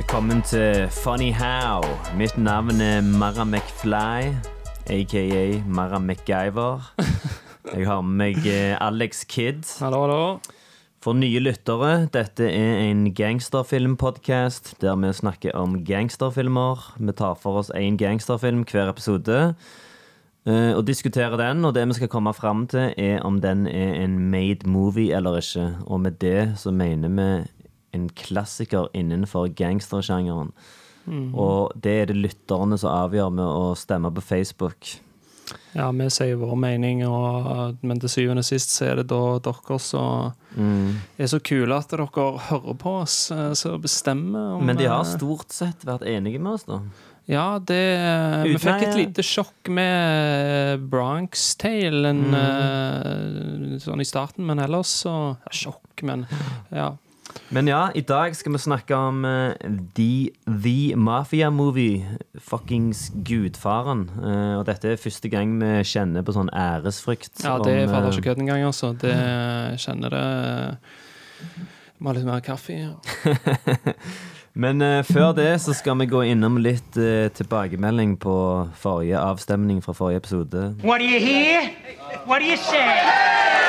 Velkommen til Funny How. Mitt navn er Mara McFly, aka Mara MacGyver. Jeg har med meg eh, Alex Kidd. Hallo, hallo. For nye lyttere, dette er en gangsterfilmpodkast der vi snakker om gangsterfilmer. Vi tar for oss én gangsterfilm hver episode eh, og diskuterer den. Og det vi skal komme fram til, er om den er en made movie eller ikke. Og med det så mener vi en klassiker innenfor gangstersjangeren. Og det er det lytterne som avgjør med å stemme på Facebook. Ja, vi sier vår mening, og, men til syvende og sist så er det da dere som er så kule at dere hører på oss, så som bestemmer om Men de har eh, stort sett vært enige med oss, da. Ja, det Vi fikk et lite sjokk med Bronx Tale Mm. eh, sånn i starten, men ellers så ja, Sjokk, men ja. Men ja, i dag skal vi snakke om uh, The, The Mafia Movie. Fuckings Gudfaren. Uh, og dette er første gang vi kjenner på sånn æresfrykt. Ja, det om, faller eh, ikke kødd engang, altså. Det kjenner det Må ha litt mer kaffe. Ja. Men uh, før det så skal vi gå innom litt eh, tilbakemelding på forrige avstemning fra forrige episode. What do you hear? What do you say?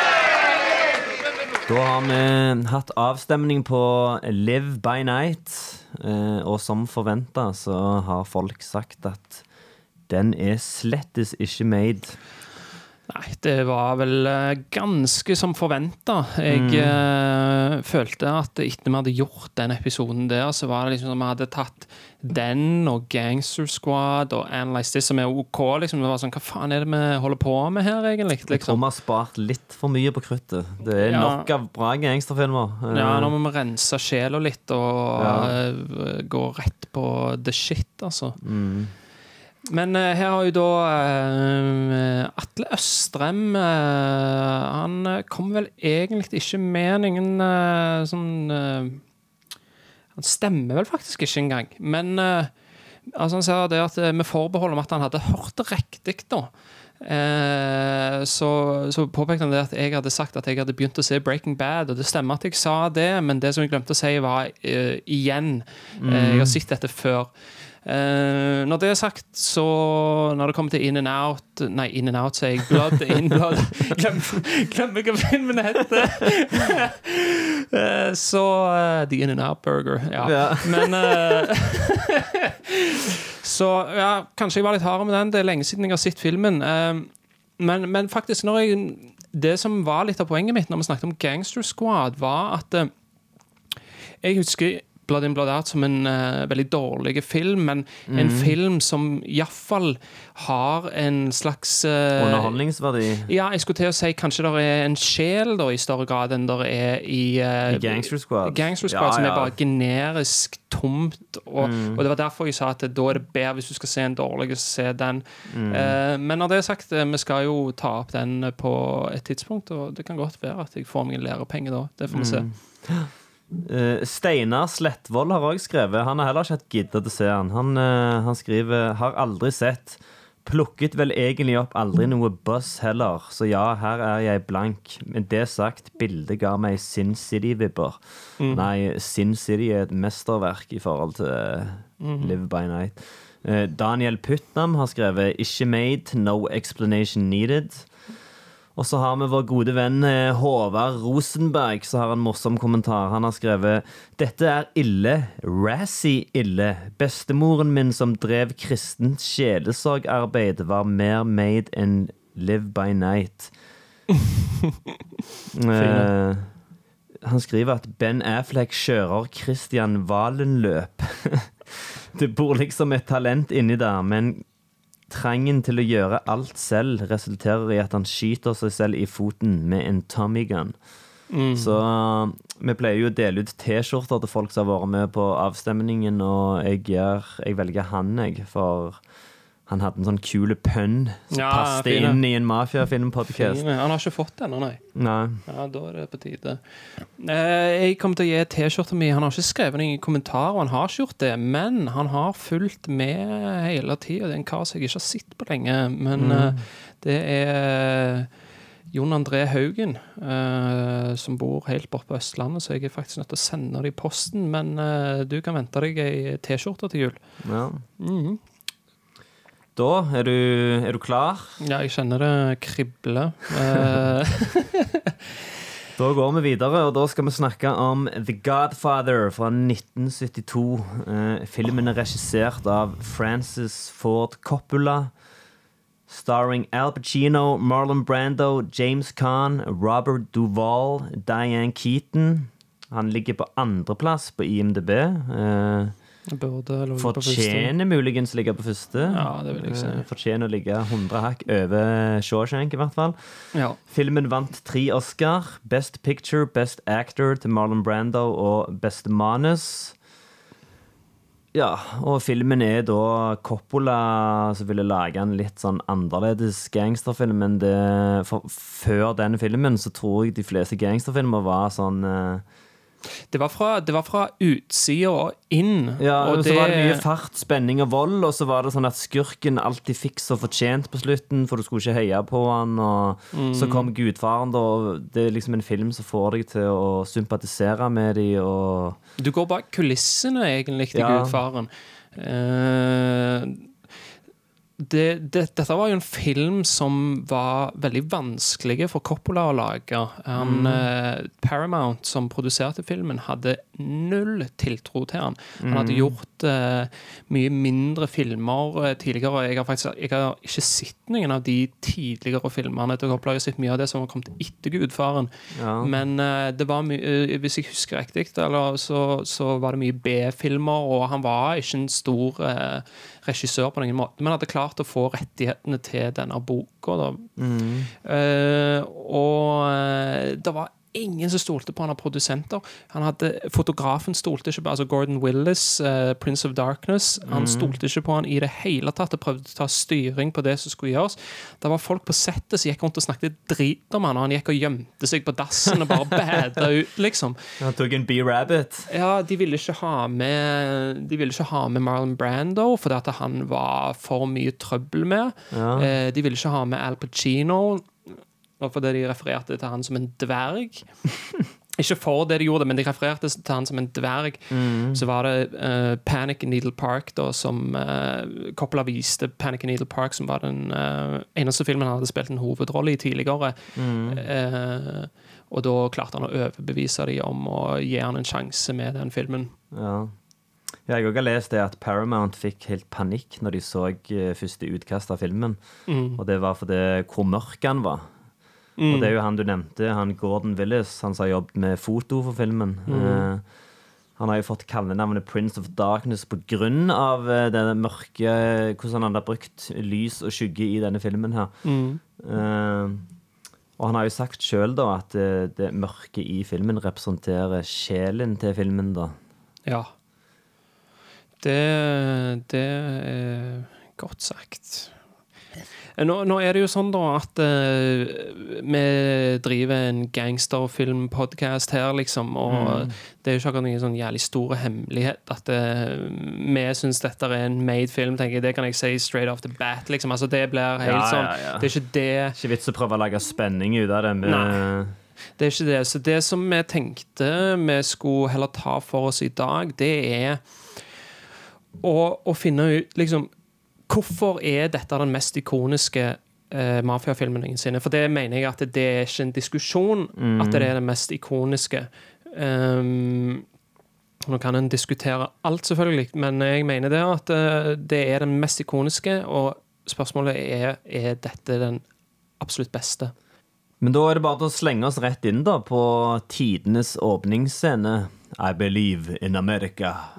Da har vi hatt avstemning på Live by Night, eh, og som forventa så har folk sagt at den er slettes ikke made. Nei, det var vel eh, ganske som forventa. Jeg eh, følte at etter vi hadde gjort den episoden der, så var det liksom som vi hadde tatt den og Gangster Squad og Analyze This, som er OK. liksom. Det var sånn, Hva faen er det vi holder på med her, egentlig? Jeg tror Liksom. vi har spart litt for mye på kruttet. Det er Ja. nok av bra gangsterfilmer. Eh, Ja, nå må vi rense sjela litt og Ja. gå rett på the shit, altså. mm. Men uh, her har jo da uh, Atle Østrem uh, Han kom vel egentlig ikke med eh, sånn Han stemmer vel faktisk ikke engang. Men altså han sa det at med forbehold om at han hadde hørt det riktig, da. Eh, så, så påpekte han det at jeg hadde sagt at jeg hadde begynt å se Breaking Bad. Og det stemmer at jeg sa det, men det som jeg glemte å si, var igjen. Eh, jeg har sett dette før. Eh, når det er sagt, så Når det kommer til In and Out Nei, In and Out, sier jeg. Blood In Blood. Glem- Glemmer hva filmen heter. uh, så uh, The In and Out Burger. Ja. Ja. Men Så ja, kanskje jeg var litt hard med den. Det er lenge siden jeg har sett filmen. Men, men faktisk, når jeg det som var litt av poenget mitt når vi snakket om Gangster Squad, var at jeg husker Blood In Blood Out som en uh, veldig dårlig film, men en film som iallfall har en slags uh, Underholdningsverdi Ja, jeg skulle til å si kanskje det er en sjel da, i større grad enn det er i, uh, i Gangster Squad. Gangster Squad, Ja, som ja. er bare generisk tomt. Og, og det var derfor jeg sa at da er det bedre hvis du skal se en dårlig, se den. Eh, men når det er sagt, vi skal jo ta opp den på et tidspunkt, og det kan godt være at jeg får meg en lærepenge da. Det får vi se. Eh, Steinar Slettvold har òg skrevet. Han har heller ikke hatt giddet å se han. Han, uh, han skriver 'har aldri sett'. Plukket vel egentlig opp aldri noe buzz heller, så ja, her er jeg blank. Men det sagt, bildet ga meg Sin City-vibber. Nei, Sin City er et mesterverk i forhold til mm. Live by Night. Daniel Putnam har skrevet 'Ikke made, no explanation needed'. Og så har vi vår gode venn eh, Håvard Rosenberg, som har en morsom kommentar. Han har skrevet Dette er ille. Razzy ille. Bestemoren min som drev kristent sjelesorgarbeid, var mer made enn Live by Night. uh, han skriver at Ben Affleck kjører Christian Valen-løp. det bor liksom et talent inni der, men trangen til å gjøre alt selv resulterer i at han skyter seg selv i foten med en Tommy gun. Så uh, vi pleier jo å dele ut T-skjorter til folk som har vært med på avstemningen, og jeg, gjør, jeg velger han, jeg, for han hadde en sånn kul pønn som Ja, passet fine. inn i en mafiafilmpodkast. Han har ikke fått det ennå, nei. Nei. Ja, da er det på tide. Eh, jeg kommer til å gi T-skjorta mi. Han har ikke skrevet noen kommentarer, han har ikke gjort det, men han har fulgt med hele tida. Det er en kar som jeg ikke har sett på lenge, men eh, det er Jon André Haugen, uh, som bor helt borte på Østlandet, så jeg er faktisk nødt til å sende det i posten. Men uh, du kan vente deg ei T-skjorte til jul. Ja. Mhm. Da er du, er du klar? Ja, jeg kjenner det kribler. Da går vi videre, og da skal vi snakke om The Godfather fra 1972. Eh, filmen er regissert av Francis Ford Coppola. Starring Al Pacino, Marlon Brando, James Caan, Robert Duvall, Diane Keaton. Han ligger på andreplass på IMDb. Eh, fortjener muligens ligge på første. Ja, det vil jeg si. Eh, fortjener å ligge 100 hakk over Shawshank, i hvert fall. Ja. Filmen vant tre Oscar. Best Picture, Best Actor til Marlon Brando og Beste manus. Ja, og filmen er da Coppola som ville lage en litt sånn annerledes gangsterfilm enn det for, Før den filmen så tror jeg de fleste gangsterfilmer var sånn eh, Det var fra, det var fra utsida og inn. Ja, og, og så var det mye fart, spenning og vold, og så var det sånn at skurken alltid fikk så fortjent på slutten, for du skulle ikke heie på han, og så kom gudfaren, da, og det er liksom en film som får deg til å sympatisere med de, og Du går bak kulissene, egentlig, til Ja. gudfaren. Eh, det, det, dette var jo en film som var veldig vanskelig for Coppola å lage. Han, eh, Paramount, som produserte filmen, hadde null tiltro til han. Han hadde gjort eh, mye mindre filmer eh, tidligere. Jeg har faktisk jeg har ikke sett noen av de tidligere filmene til Coppola. Jeg har sett mye av det som har kommet etter Gudfaren. ja. Men eh, det var mye eh, Hvis jeg husker riktig, eller, så, så var det mye B-filmer, og han var ikke en stor eh, regissør på noen måte, men hadde klart å få rettighetene til denne boka. Da. Uh, og eh, det var ingen som stolte på han av produsenter. Han hadde, fotografen stolte ikke på altså Gordon Willis, uh, Prince of Darkness. Han stolte ikke på han i det hele tatt og prøvde å ta styring på det som skulle gjøres. Det var folk på settet som gikk rundt og snakket drit om han, og han gikk og gjemte seg på dassen og bare bada ut, liksom. Han tok en B-Rabbit. Ja, de ville ikke ha med De ville ikke ha med Marlon Brando fordi at han var for mye trøbbel med. Ja. Uh, de ville ikke ha med Al Pacino fordi de refererte til han som en dverg. Ikke for det de gjorde, men de refererte til han som en dverg. Så var det uh, Panic in Needle Park, da, som uh, Coppola viste Panic in Needle Park, som var den uh, eneste filmen han hadde spilt en hovedrolle i tidligere. Eh, og da klarte han å overbevise dem om å gi han en sjanse med den filmen. Ja. Ja, jeg har lest det at Paramount fikk helt panikk når de så første utkast av filmen. Og det var fordi hvor mørk han var. Og det er jo han du nevnte, han Gordon Willis, han som har jobbet med foto for filmen. Eh, han har jo fått kallenavnet Prince of Darkness av eh, det mørke Hvordan han har brukt lys og skygge i denne filmen her. Eh, og han har jo sagt sjøl at det, det mørke i filmen representerer sjelen til filmen, da. Ja. Det, det er godt sagt. Nå, nå er det jo sånn da at uh, vi driver en gangsterfilmpodkast her, liksom, og det er jo ikke akkurat noen sånn jævlig store hemmelighet at uh, vi syns dette er en made film, tenker jeg. Det kan jeg si straight off the bat, liksom. Altså, det blir helt Ja, ja, sånn ja. Det er ikke det Ikke vits å prøve å lage spenning ut av det. Med, Nei. Det er ikke det. Så det som vi tenkte vi skulle heller ta for oss i dag, det er å, å finne ut liksom Hvorfor er dette den mest ikoniske uh, mafiafilmen noensinne? For det mener jeg at det er ikke en diskusjon at det er den mest ikoniske. Um, nå kan en diskutere alt, selvfølgelig, men jeg mener det at uh, det er den mest ikoniske, og spørsmålet er er dette den absolutt beste. Men da er det bare til å slenge oss rett inn da på tidenes åpningsscene. I believe in America.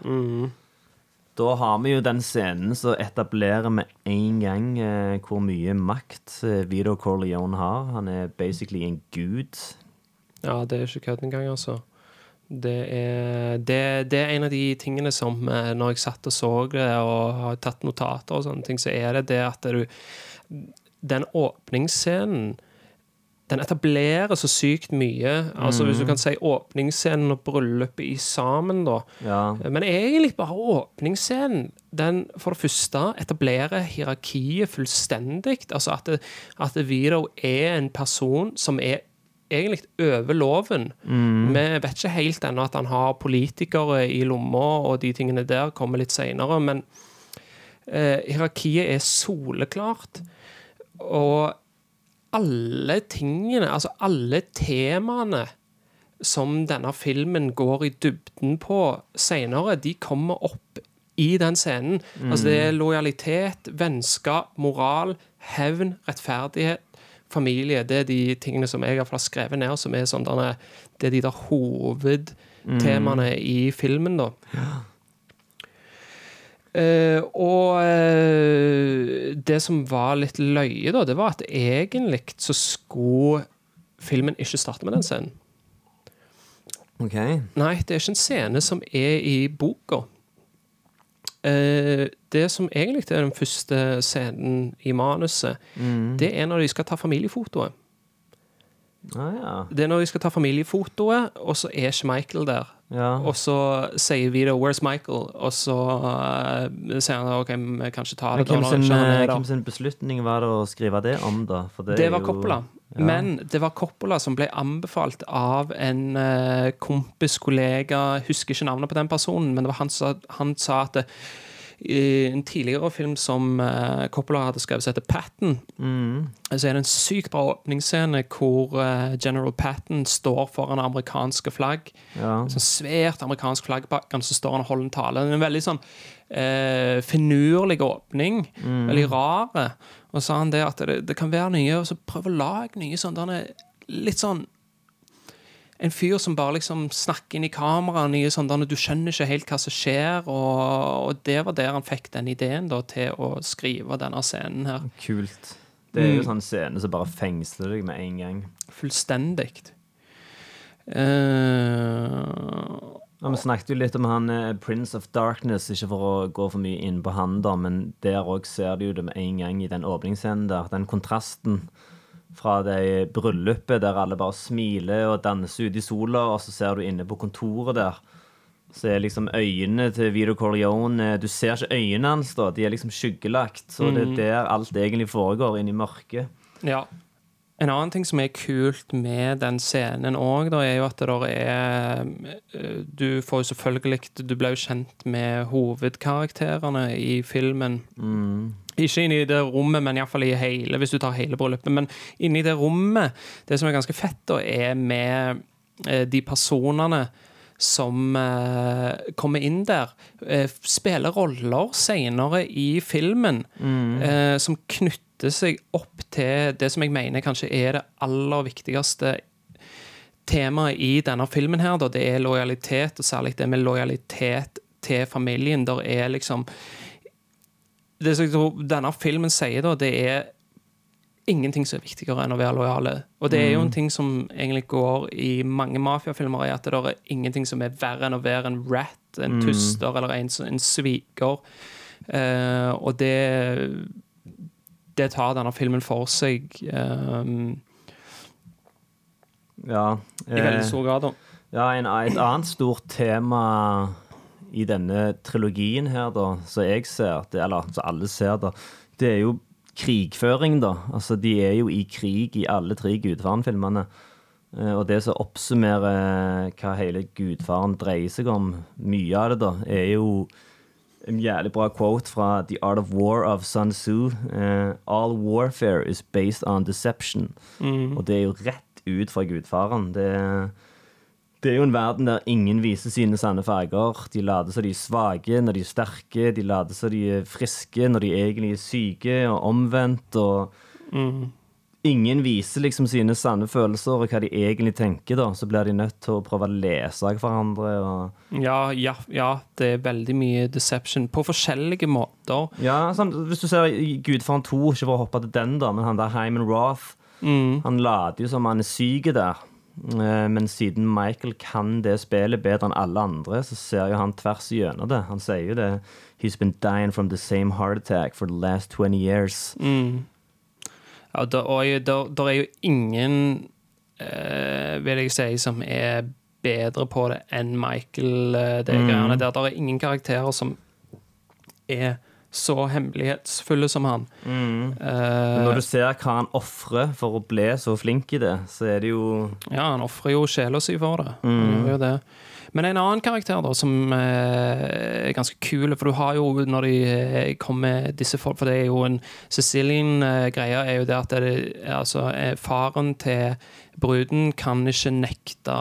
Da har vi jo den scenen som etablerer med en gang eh, hvor mye makt eh, Vito Corleone har. Han er basically en gud. Ja, det er ikke kødd engang, altså. Det er, det, det er en av de tingene som eh, Når jeg satt og så det og har tatt notater og sånne ting, så er det det at du Den åpningsscenen den etablerer så sykt mye. Altså Hvis du kan si åpningsscenen og bryllupet i sammen, da. Ja. Men egentlig bare åpningsscenen. Den for det første etablerer hierarkiet fullstendig. Altså at, det, at Vito er en person som er egentlig over loven. Vi vet ikke helt ennå at han har politikere i lomma, og de tingene der kommer litt seinere, men eh, hierarkiet er soleklart. Og alle tingene, altså alle temaene som denne filmen går i dybden på seinere, de kommer opp i den scenen. Altså det er lojalitet, vennskap, moral, hevn, rettferdighet, familie. Det er de tingene som jeg har skrevet ned, som er sånn denne, Det er de der hovedtemaene i filmen, da. Eh, og uh, det som var litt løye, da, det var at egentlig så skulle filmen ikke starte med den scenen. OK. Nei, det er ikke en scene som er i boka. Uh, det som egentlig er den første scenen i manuset, det er når de skal ta familiefotoet. Ah, ja. Det er når de skal ta familiefotoet, og så er ikke Michael der. Ja. Og så sier Vito 'Where's Michael?' Og så uh, sier han OK, vi kan ikke ta det. da hvem sin, eh, hvem sin beslutning var det å skrive det om, da? Det, Det var jo- Coppola. Ja. Men det var Coppola som ble anbefalt av en uh, kompis, kollega, husker ikke navnet på den personen, men det var han, som- han sa at en tidligere film som eh, Coppola hadde skrevet, som heter Patton, Mm. så er det en sykt bra åpningsscene hvor eh, General Patton står foran amerikanske flagg. Ja. Sånn svært amerikansk flagg bak han, så står han og holder en tale. En veldig sånn eh, finurlig åpning. Veldig rar. Og så sa han det at det, det kan være nye, og så prøv å lage nye sånn derne Litt sånn en fyr som bare liksom snakker inn i kameraet, nye sånn du skjønner ikke helt hva som skjer, og, og det var der han fikk den ideen da, til å skrive denne scenen her. Kult. Det er jo Mm. sånn scene som bare fengsler deg med en gang. Fullstendig. Uh, Ja, Vi snakket jo litt om han eh, Prince of Darkness, ikke for å gå for mye inn på han, da, men der òg ser du det med en gang i den åpningsscenen der. Den kontrasten fra det bryllupet der alle bare smiler og danser ute i sola, og så ser du inne på kontoret der. Så er liksom øynene til Vito Corleone Du ser ikke øynene hans, da. De er liksom skyggelagt. Så det er der alt egentlig foregår, inne i mørket. Ja. En annen ting som er kult med den scenen òg, er jo at det der er eh, Du får jo selvfølgelig Du ble jo kjent med hovedkarakterene i filmen. Ikke inni det rommet, men iallfall i hele, hvis du tar hele bryllupet. Men inni det rommet, det som er ganske fett, da, er med eh, de personene som eh, kommer inn der, eh, spiller roller senere i filmen eh, som knytter seg opp til det som jeg mener kanskje er det aller viktigste temaet i denne filmen her, da, det er lojalitet, og særlig det med lojalitet til familien. Der er liksom Det som denne filmen sier, da, det er ingenting som er viktigere enn å være lojale. Og det er jo en ting som egentlig går i mange mafiafilmer, er at det er ingenting som er verre enn å være en rat, en tuster eller en, en sviker. Uh, og det det tar denne filmen for seg um, Ja. i veldig eh, stor grad. da. Ja, en, et annet stort tema i denne trilogien her, da, som jeg ser, det, eller som alle ser, da, det er jo krigføring, da. Altså, de er jo i krig i alle tre Gudfaren-filmene. Eh, Og det som oppsummerer hva hele Gudfaren dreier seg om, mye av det, da, er jo en jævlig bra quote fra The Art of War of Sun Tzu. Eh, All warfare is based on deception. Og det er jo rett ut fra Gudfaren. Det er det er jo en verden der ingen viser sine sanne farger. De later som de er svake når de er sterke, de later som de er friske når de egentlig er syke, og omvendt. og Ingen viser liksom sine sanne følelser og hva de egentlig tenker. da, Så blir de nødt til å prøve å lese av hverandre. og... Ja, ja, ja, det er veldig mye deception på forskjellige måter. Ja, sånn, Hvis du ser Gudfaren 2, ikke for å hoppe til den, da, men han der Hyman Roth Han later jo som han er syk der. Eh, Men siden Michael kan det spillet bedre enn alle andre, så ser jo han tvers gjennom det. Han sier jo det. He's been dying from the same heart attack for the last 20 years. Ja, der, er, der, der er jo ingen, eh, vil jeg si, som er bedre på det enn Michael. Det Det greiene der. Der er ingen karakterer som er så hemmelighetsfulle som han. Mm. Eh, når du ser hva han ofrer for å bli så flink i det, så er det jo Ja, han ofrer jo sjela si for det. Mm. jo det. Men en annen karakter da, som eh, er ganske kul, for du har jo når de eh, kommer disse folk For det er jo en Sicilian-greie, er jo det at det, altså, eh, faren til bruden kan ikke nekte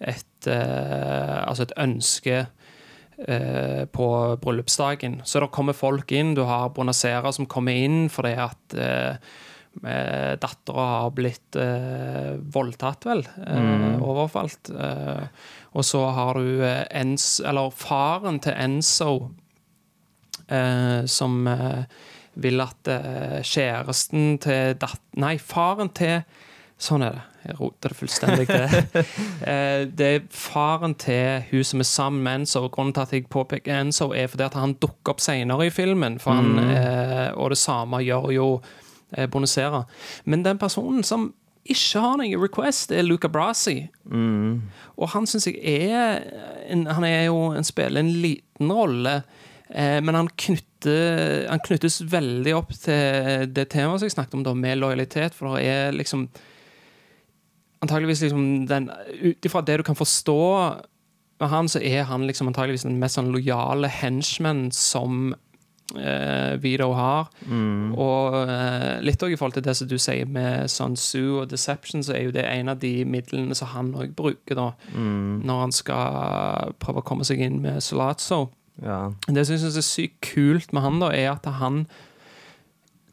et eh, Altså et ønske eh, på bryllupsdagen. Så det kommer folk inn. Du har Bonacera som kommer inn fordi at eh, eh, dattera har blitt eh, voldtatt, vel. Eh, Overfalt. Eh, og så har du eh, Ens, eller faren til Enzo, eh, som vil at kjæresten til datt... Nei, faren til Sånn er det. Jeg roter det fullstendig til. Eh, det er faren til hun som er sammen med Enzo. Grunnen til at jeg påpeker Enzo, er fordi at han dukker opp senere i filmen. For han, mm. og det samme gjør jo Bonusera. Bonacera. Men den personen som ikke har noen request, er Luca Brasi. Og han syns jeg er en, Han er jo en spiller en liten rolle, eh, men han, knytter, han knyttes veldig opp til det temaet som jeg snakket om, da, med lojalitet. For det er liksom Antageligvis liksom den Ut ifra det du kan forstå med han, så er han liksom antageligvis den mest sånn lojale henchman som eh, Vito har. Og eh, litt også i forhold til det som du sier med Sun Tzu og Deception, så er jo det en av de midlene som han òg bruker da, når han skal prøve å komme seg inn med Solazzo. Ja. Det som jeg syns er sykt kult med han, da, er at han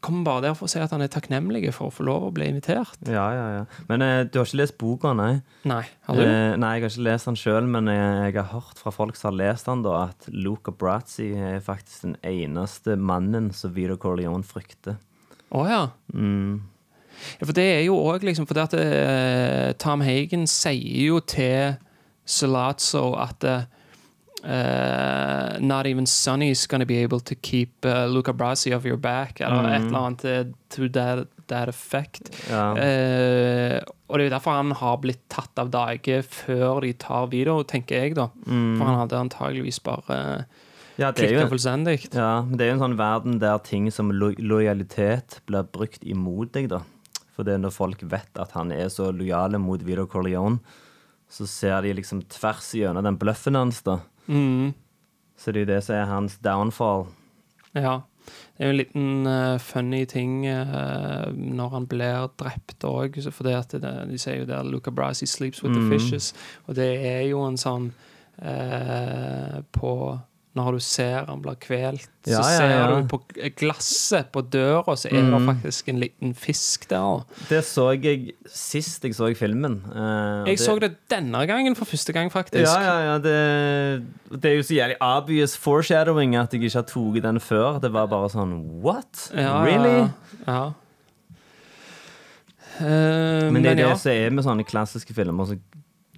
kommer bare der for å si at han er takknemlig for å få lov å bli invitert. Ja, ja, ja. Men eh, du har ikke lest boka, nei? Nei, har du? Eh, nei, jeg har ikke lest den sjøl, men jeg, jeg har hørt fra folk som har lest den, da, at Luca Brazzi er faktisk den eneste mannen som Vito Corleone frykter. Å ja. Mm. ja. For det er jo òg liksom For det at eh, Tom Hagen sier jo til Salazzo at eh, Not even Sonny's gonna be able to keep uh, Luca Brasi off your back, eller et eller annet to that, that effect. Ja. Uh, og det er jo derfor han har blitt tatt av dage før de tar video, tenker jeg, da. For han hadde antageligvis bare ja, det klikka fullstendig. ja, men det er jo en sånn verden der ting som lo lojalitet blir brukt imot deg, da. For det er når folk vet at han er så lojale mot Vito Corleone, så ser de liksom tvers gjennom den bløffen hans, da. Mm. Så det er jo det som er hans downfall. Ja. Det er jo en liten uh, funny ting uh, når han blir drept òg, for det at det, de sier jo der Luca Brasi sleeps with the fishes, og det er jo en sånn uh, På Når du ser han blir kvelt, så Ja, ja, ser du på glasset på døra, så er det faktisk en liten fisk der. Det så jeg sist jeg så filmen. Uh, jeg Jeg så det denne gangen for første gang, faktisk. Ja, ja, ja. Det, det er jo så jævlig obvious foreshadowing at jeg ikke har tatt den før. Det var bare sånn What? Really? Ja. Uh, Men det er det ja. som er med sånne klassiske filmer. Så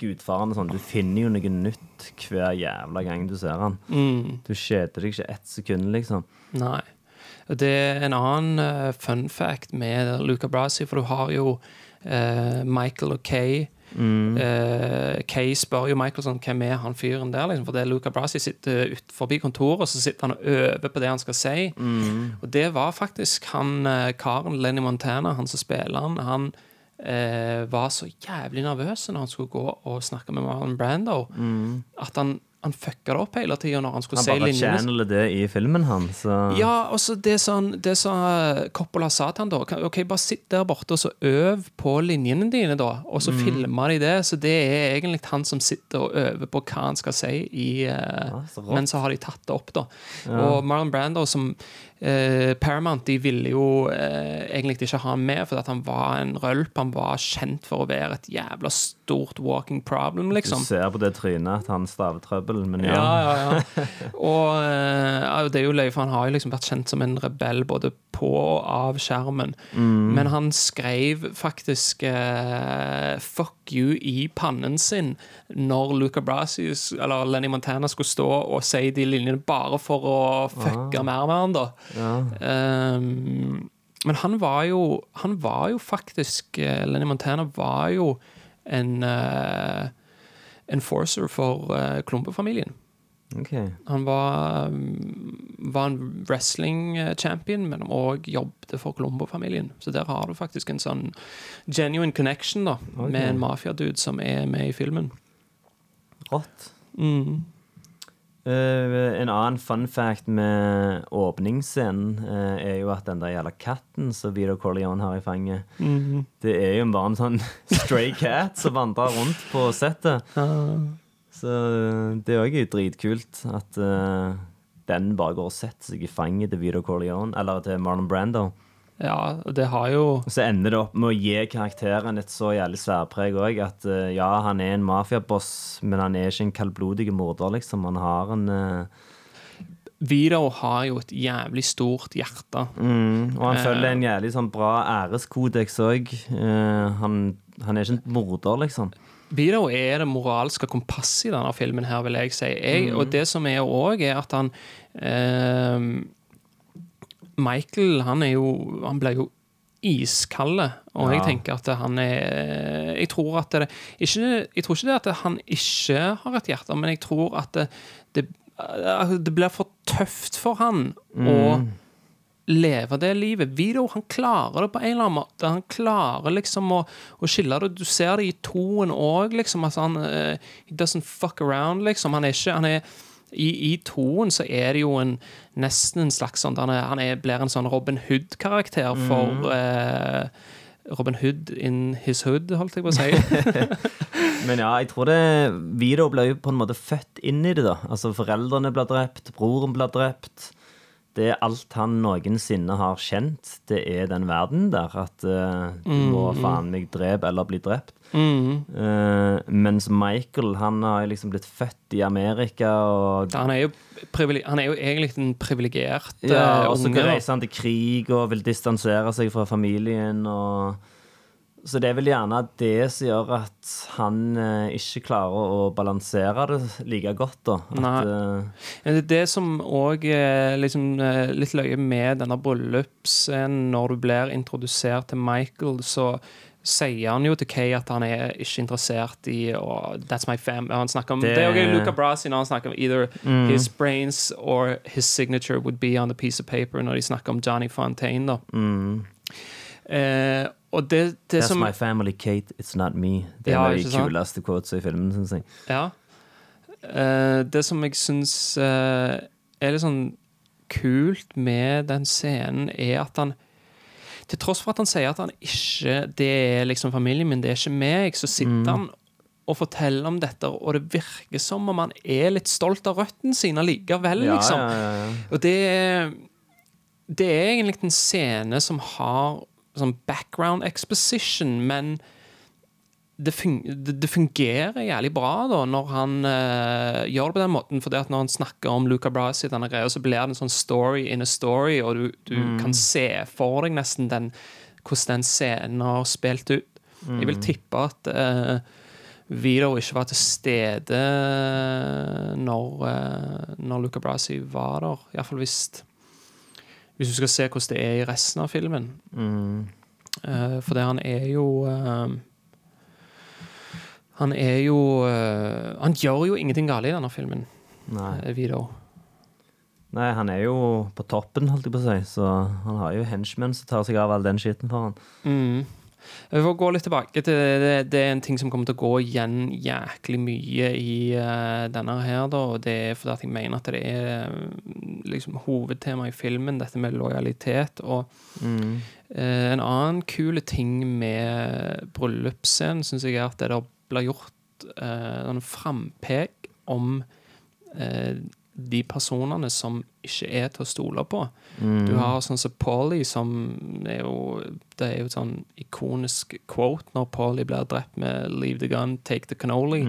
gudfaren og sånn, Du finner jo noe nytt hver jævla gang du ser han. Mm. Du kjeder deg ikke ett sekund, liksom. Nei. Og Det er en annen uh, fun fact med Luca Brasi, for du har jo uh, Michael og Kay. Eh, Kay spør jo Michael sånn, hvem er han fyren der, liksom, for det er Luca Brasi sitter ut forbi kontoret, og så sitter han og øver på det han skal si. Og det var faktisk han karen, Lenny Montana, han som spiller han, han eh, var så jævlig nervøs når han skulle gå og snakke med Marlon Brando, at han, han fucka det opp hele tida når han skulle Han si bare channeler det i filmen hans. Så. Ja, og så det som sånn, Coppola sa til han da Ok, bare sitt der borte og så øv på linjene dine, da. Og så filmer de det. Så det er egentlig han som sitter og øver på hva han skal si, i, eh, så men så har de tatt det opp, da. Og Marlon Brando, som eh, Paramount, de ville jo eh, egentlig ikke ha han med, fordi at han var en rølp. Han var kjent for å være et jævla stort walking problem, liksom. Du ser på det trynet at han staver trøbbel. Men ja. Ja, ja, ja. Og eh, det er jo løye, for han har jo liksom vært kjent som en rebell både på og av skjermen. Mm. Men han skrev faktisk eh, 'fuck you' i pannen sin når Luca Brasius eller Lenny Montana skulle stå og si de linjene bare for å fucke mer med han, da. Um, men han var jo Han var jo faktisk eh, Lenny Montana var jo en uh, enforcer for uh, Klumpe-familien. Ok. Han var, var en wrestling-champion, men òg jobbet for Colombo-familien. Så der har du faktisk en sånn genuine connection da okay. med en mafiadude som er med i filmen. Rått. Mm. Uh, en annen fun fact med åpningsscenen uh, er jo at den der jævla katten som Vito Corleone har i fanget, Mhm. det er jo bare en sånn stray cat som vandrer rundt på settet. Så det det er jo dritkult at uh, den bare går og setter seg i fanget til Vito Corleone, eller til Marlon Brando. Ja, det har jo så ender det opp med å gi karakteren et så jævlig særpreg òg at uh, ja, han er en mafiaboss, men han er ikke en kaldblodig morder, liksom. Han har en uh, Vidar har jo et jævlig stort hjerte. mm, Og han Eh. følger en jævlig sånn bra æreskodeks òg. han, han er ikke en morder, liksom. Vito er det moralske kompasset i denne filmen, her, vil jeg si. Jeg, Og det som er òg, er at han eh, Michael, han er jo Han ble jo iskalde, og jeg tenker at han er Jeg tror at det ikke, Jeg tror ikke det at han ikke har et hjerte, men jeg tror at det, det, det blir for tøft for han å leve det livet. Vito han klarer det på en eller annen måte. Han klarer liksom å, å skille det. Du ser det i toen òg, liksom. At han uh, He doesn't fuck around, liksom. Han er ikke han er, i, I toen så er det jo en nesten en slags sånn Han, er, han er, blir en sånn Robin Hood-karakter for eh, Robin Hood in his hood, holdt jeg på å si. Men ja, jeg tror det Vito ble jo på en måte født inn i det, da. Altså, foreldrene ble drept, broren ble drept. Det er alt han noensinne har kjent. Det er den verden der. At uh, du må faen meg drepe eller bli drept. Eh, mens Michael, han har liksom blitt født i Amerika og Han er jo, han er jo egentlig en privilegert ja, unge. og så reiser han til krig og vil distansere seg fra familien. Og... Så det er vel gjerne det som gjør at han eh, ikke klarer å balansere det like godt. da. At, eh, Det er det som òg er liksom, eh, litt løye med denne bryllupsscenen, når du blir introdusert til Michael, så sier han jo til Kay at han er ikke interessert i å That's my fam. Han snakker om, det, Det- er jo Luca Brasi når han snakker om either his brains or his signature would be on the piece of paper, når de snakker om Johnny Fontaine. da. Eh, og det, det That's som my family, Kate. It's not me. Det er Ja, de kuleste quotesa i filmen, syns jeg. Ja. Uh, det som jeg syns uh, er litt sånn kult med den scenen, er at han Til tross for at han sier at han ikke Det er liksom familien min, det er ikke meg, så sitter han og forteller om dette, og det virker som om han er litt stolt av røttene sine likevel, Ja, liksom. ja. Og det er Det er egentlig en scene som har sånn background exposition, men det, fun det, det fungerer jævlig bra da når han uh, gjør det på den måten. For det at når han snakker om Luca Brasi, denne greia, så blir det en sånn story in a story, og du, du kan se for deg nesten den, hvordan den scenen har spilt ut. Jeg vil tippe at uh, Vito ikke var til stede når, uh, når Luca Brasi var der. Iallfall hvis Hvis du skal se hvordan det er i resten av filmen. Eh, for det han er jo uh, Han er jo uh, Han gjør jo ingenting galt i denne filmen, Nei. Vito. Nei, han er jo på toppen, holdt jeg på å si, så han har jo henchmen som tar seg av all den skitten for han. Mm. Jeg får gå litt tilbake til det, det, er en ting som kommer til å gå igjen jæklig mye i uh, denne her, da, og det er fordi jeg mener at det er eh, liksom hovedtema i filmen, dette med lojalitet. Og eh, en annen kule ting med bryllupsscenen, syns jeg er at det der blir gjort uh, en frampek om eh, de personene som ikke er til å stole på. Du har sånn som Paulie, som er jo Det er jo et sånn ikonisk quote når Paulie blir drept med 'leave the gun, take the cannoli'.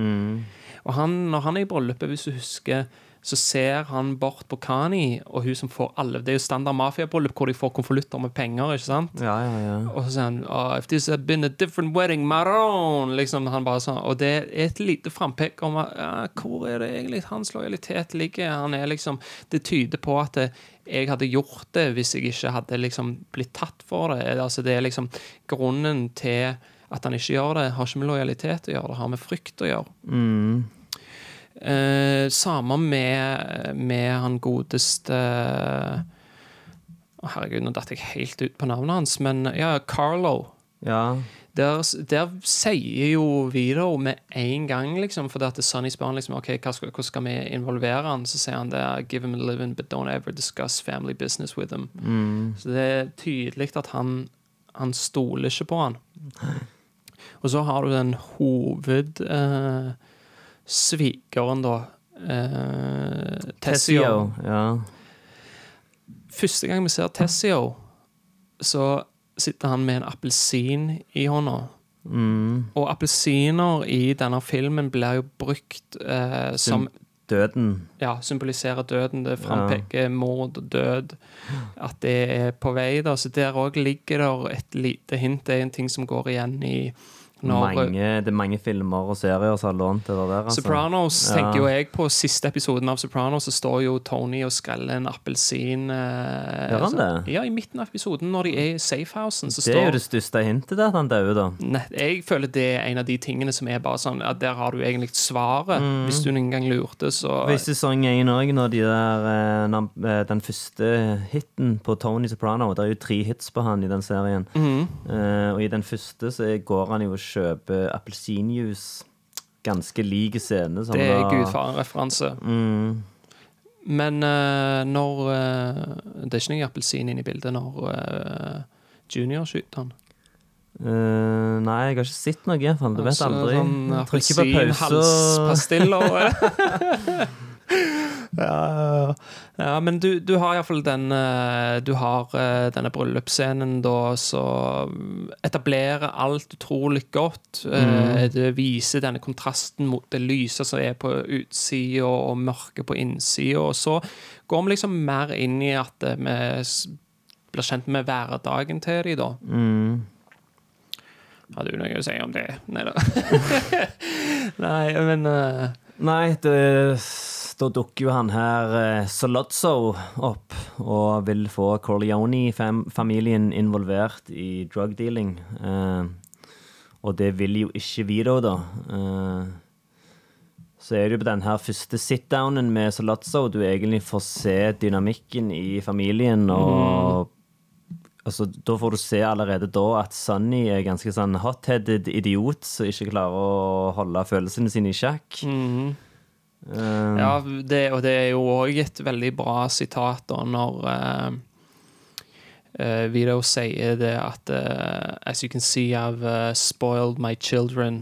Og han, når han er i bryllupet, hvis du husker, så ser han bort på Kani, og hun som får alle Det er jo standard mafiabryllup hvor de får konvolutter med penger, ikke sant? Ja, ja, ja. Og så sier han oh, If this had been a different wedding, Maron liksom, han bare sånn, Og det er et lite frampekk om at, ja, hvor er det egentlig hans lojalitet ligger. Han er liksom, Det tyder på at det, jeg hadde gjort det hvis jeg ikke hadde liksom blitt tatt for det. Altså, det er liksom Grunnen til at han ikke gjør det, har ikke med lojalitet å gjøre, det har med frykt å gjøre. Mm. Eh, samme med, med han godeste Å, Herregud, nå datt jeg helt ut på navnet hans, men ja, Carlo. ja. Der, der sier jo Vito med en gang, liksom, for at Sonny spør han liksom, ok, skal, hvordan skal vi involvere han? Så sier han det give him a living, but don't ever discuss family business with him. Så det er tydelig at han, han stoler ikke på han. Og så har du den hoved eh, svikeren, da. Eh, Tessio. Ja. Første gang vi ser Tessio, så sitter han med en appelsin i hånda. Mm. Og appelsiner i denne filmen blir jo brukt eh, som Døden. ja, symboliserer døden. Det frampeker mord og død. At det er på vei. da, Så der òg ligger det et lite hint. Det er en ting som går igjen i når Mange, det er mange filmer og serier som har lånt det der. Altså. Sopranos Ja. tenker jo jeg på siste episoden av Sopranos, så står jo Tony og skreller en appelsin. Eh, Gjør han så- det? Ja, i midten av episoden, når de er i safehousen, så Det er jo det største hintet, der at han dauer, da. Ne, jeg føler det er en av de tingene som er bare sånn at Der har du egentlig svaret. Hvis du noen gang lurte, så Hvis sesong én òg, når de der eh, eh, Den første hiten på Tony Soprano Det er jo tre hits på han i den serien. mm. uh, og i den første så går han jo og kjøper appelsinjuice. Ganske lik scene Det er gudfaren-referanse. Mm. Men uh, når uh, Det er ikke noe appelsin inne i bildet når uh, Junior skyter han. Uh, nei, jeg har ikke sett noe, iallfall. Du vet aldri. Sånn Trykker på pause og appelsin-halspastiller. ja, ja, men du, du har iallfall den eh, Du har eh, denne bryllupsscenen da som etablerer alt utrolig godt. Mm. Det viser denne kontrasten mot det lyse som er på utsida, og mørket på innsida. Og så går vi liksom mer inn i at eh, vi blir kjent med hverdagen til de da. mm. Har du noe å si om det? Nei da. Nei, men uh... Nei, det, da dukker jo han her eh, opp og vil få Corleone-familien involvert i drug dealing. Eh, og det vil jo ikke Vito, da. Eh, så er det jo på den her første sit-downen med Solozzo du egentlig får se dynamikken i familien. og Altså, da får du se allerede da at Sonny er ganske sånn hot-headed idiot som ikke klarer å holde følelsene sine i sjakk. Eh, Ja, det, og det er jo òg et veldig bra sitat da, når uh, Vito sier det at uh, As you can see, I've uh, spoiled my children.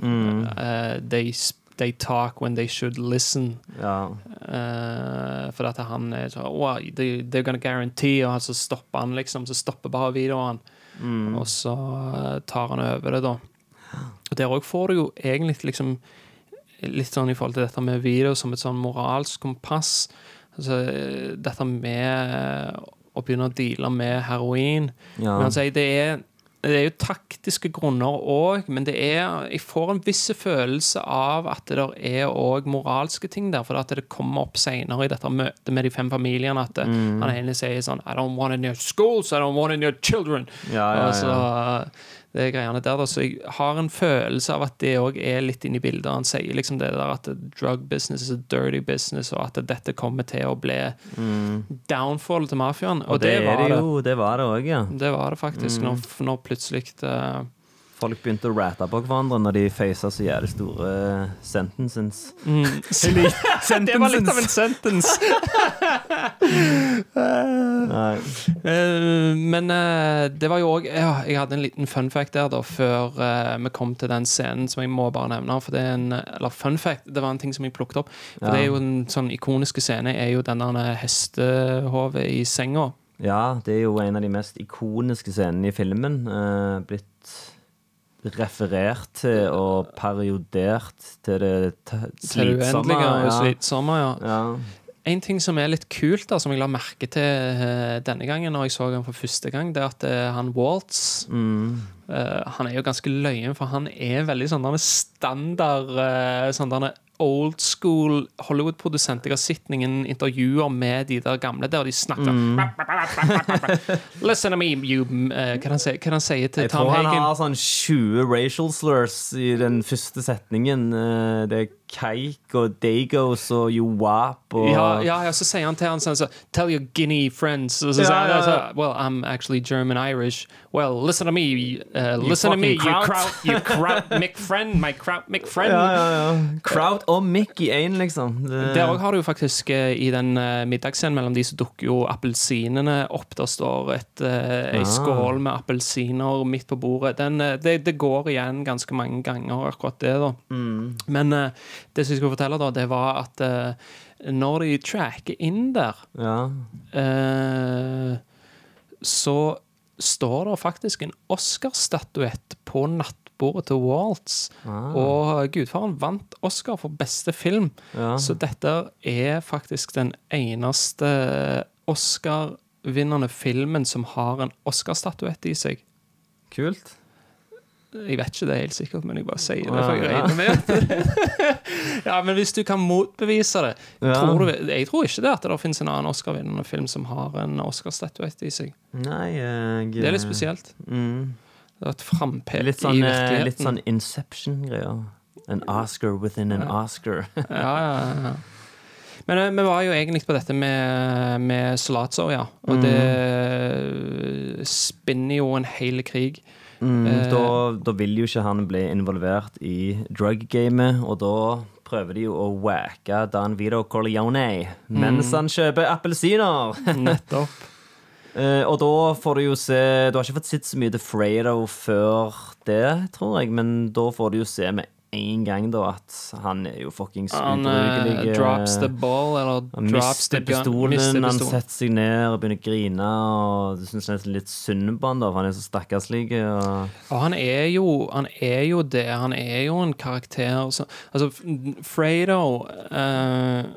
Uh, they, they talk when they should listen. ja. Uh, for at han er sånn oh, they, They're gonna guarantee Og så stopper han liksom Så stopper bare videoen Og så uh, tar han over det da Og der òg får du jo egentlig liksom Litt sånn i forhold til dette med video Som et sånn moralsk kompass Altså dette med Å begynne å deale med heroin Ja. Men sier det er det er jo taktiske grunner òg, men det er, jeg får en viss følelse av at det er òg moralske ting der. For at det kommer opp senere i dette møtet med de fem familiene at Mm. han ene sier sånn I don't want in your schools, I don't want in your children. Ja, ja, Og så, det greiene der, da. Så jeg har en følelse av at det òg er litt inni i bildet. Han sier liksom det der at drug business is a dirty business, og at dette kommer til å bli downfall til mafiaen. Og, Mm. Og det, det, var det det. jo, det var det òg, ja. Det var det faktisk, når, når plutselig eh, Folk begynte å ratte på hverandre når de faca så jævlig store eh, sentences. Det var litt av en sentence. Nei. Eh, men eh, det var jo òg ja, Jeg hadde en liten fun fact der, da, før vi kom til den scenen som jeg må bare nevne. For det er en Eller fun fact, det var en ting som jeg plukket opp. For Ja. det er jo en sånn ikoniske scene er jo den der hestehovet i senga. Ja, det er jo en av de mest ikoniske scenene i filmen. Blitt referert til og periodert til det slitsomme Til ja. slitsomme, ja. Ja. En ting som er litt kult, da, som jeg la merke til eh, denne gangen, når jeg så han for første gang, det er at eh, han Waltz Mm. eh, Han er jo ganske løyen, for han er veldig sånn standard uh, sånn old school Hollywood-produsent. Jeg har sett noen intervjuer med de der gamle der de snakker Mm. Listen to me, you eh, Hva han sier han si til Jeg Tom tror han har sånn 20 racial slurs i den første setningen. Eh, Det er keik og dagos og Joap og Ja, ja, ja, så sier han til han sånn så, Tell your Guinea friends. Og så sier han ja, ja. Well, I'm actually German-Irish. Well, listen to me. Uh, listen to me, fucking you kraut." kraut, you kraut McFriend, my kraut McFriend. Ja, ja, ja. Kraut og Mick i én, liksom. Det, Der òg har du jo faktisk eh, i den uh, middagsscenen mellom de så dukker jo appelsinene opp. Der står et, uh, ei Ah. skål med appelsiner midt på bordet. Den, uh, det, det går igjen ganske mange ganger, akkurat det. da Mm. Men eh, det som jeg skulle fortelle, da, det var at uh, når de tracker inn der ja. uh, så står det faktisk en Oscar-statuett på nattbordet til Waltz. Ah. Og gudfaren vant Oscar for beste film. Ja. Så dette er faktisk den eneste Oscar-vinnende filmen som har en Oscar-statuett i seg. Kult. Jeg vet ikke det helt sikkert, men jeg bare sier det. For jeg regner med Ja, men hvis du kan motbevise det tror du, Jeg tror ikke det at det finnes en annen Oscar-vinnende film som har en Oscar-statuett i seg. Nei, jeg Det er litt spesielt. Mm. Det er et frampek Litt sånn, i virkeligheten. litt sånn Inception-greier. En Oscar within an Oscar. Ja, ja, ja. Men eh, vi var jo egentlig på dette med, med Solazzo, ja. Og Mm. det spinner jo en hel krig. Mm, Eh. da, da vil jo ikke han bli involvert i drug-gamet, og da prøver de jo å wacke Dan Vito Corleone mens Mm. han kjøper appelsiner. Nettopp. Eh, og da får du jo se Du har ikke fått sett så mye The Fredo før det, tror jeg, men da får du jo se med en gang da at han er jo fuckings Han ubrukelig. eh, drops the ball, eller Han drops the gun. pistolen, mister han setter seg ned og begynner å grine. Og Du syns nesten litt synd på han, da, for han er så stakkarslig. Og... Og han er jo Han er jo det. Han er jo en karakter som Altså, Fredo eh,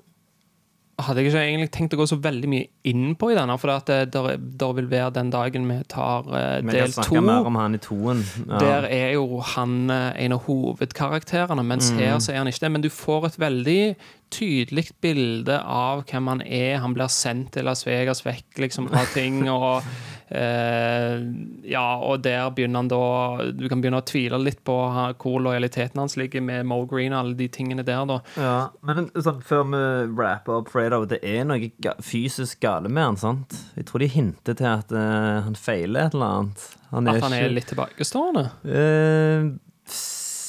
hadde jeg ikke egentlig tenkt å gå så veldig mye inn på i denne, for det der, der vil være den dagen vi tar uh, del to. mer om han i toen. Ja. Der er jo han uh, en av hovedkarakterene, mens Mm. her så er han ikke det. Men du får et veldig tydelig bilde av hvem han er. Han blir sendt til Las Vegas vekk liksom av ting, og eh, Ja, og der begynner han da Du kan begynne å tvile litt på hvor lojaliteten hans ligger med Mo Green og alle de tingene der, da. Ja, men sånn, før vi rapper opp Fredo, det er noe ga fysisk gale med han, sant? Jeg tror de hinter til at uh, han feiler et eller annet. Han At han er litt tilbakestående. Eh,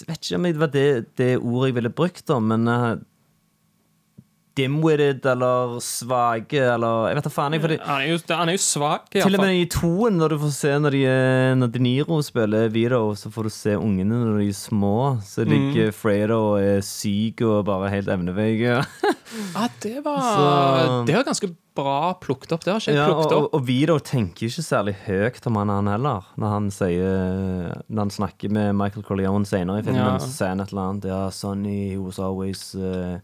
vet ikke om det var det, det ordet jeg ville brukt, da, men uh, dim-witted eller svake eller Jeg vet da faen. Jeg, Han er jo, han er jo svak, i til og med i toen, når du får se når, de, er- når De Niro spiller Vito, så får du se ungene når de er små. Så Mm. ligger Fredo og er syk og bare helt evneveik. Ja, det var Så- Det var ganske bra plukket opp. Det har ikke jeg Ja, og, plukket og, opp. og Vito tenker ikke særlig høyt om han, han heller. Når han sier Når han snakker med Michael Corleone senere i filmen, Ja. så sier han et eller annet. Ja, Sonny he was always uh,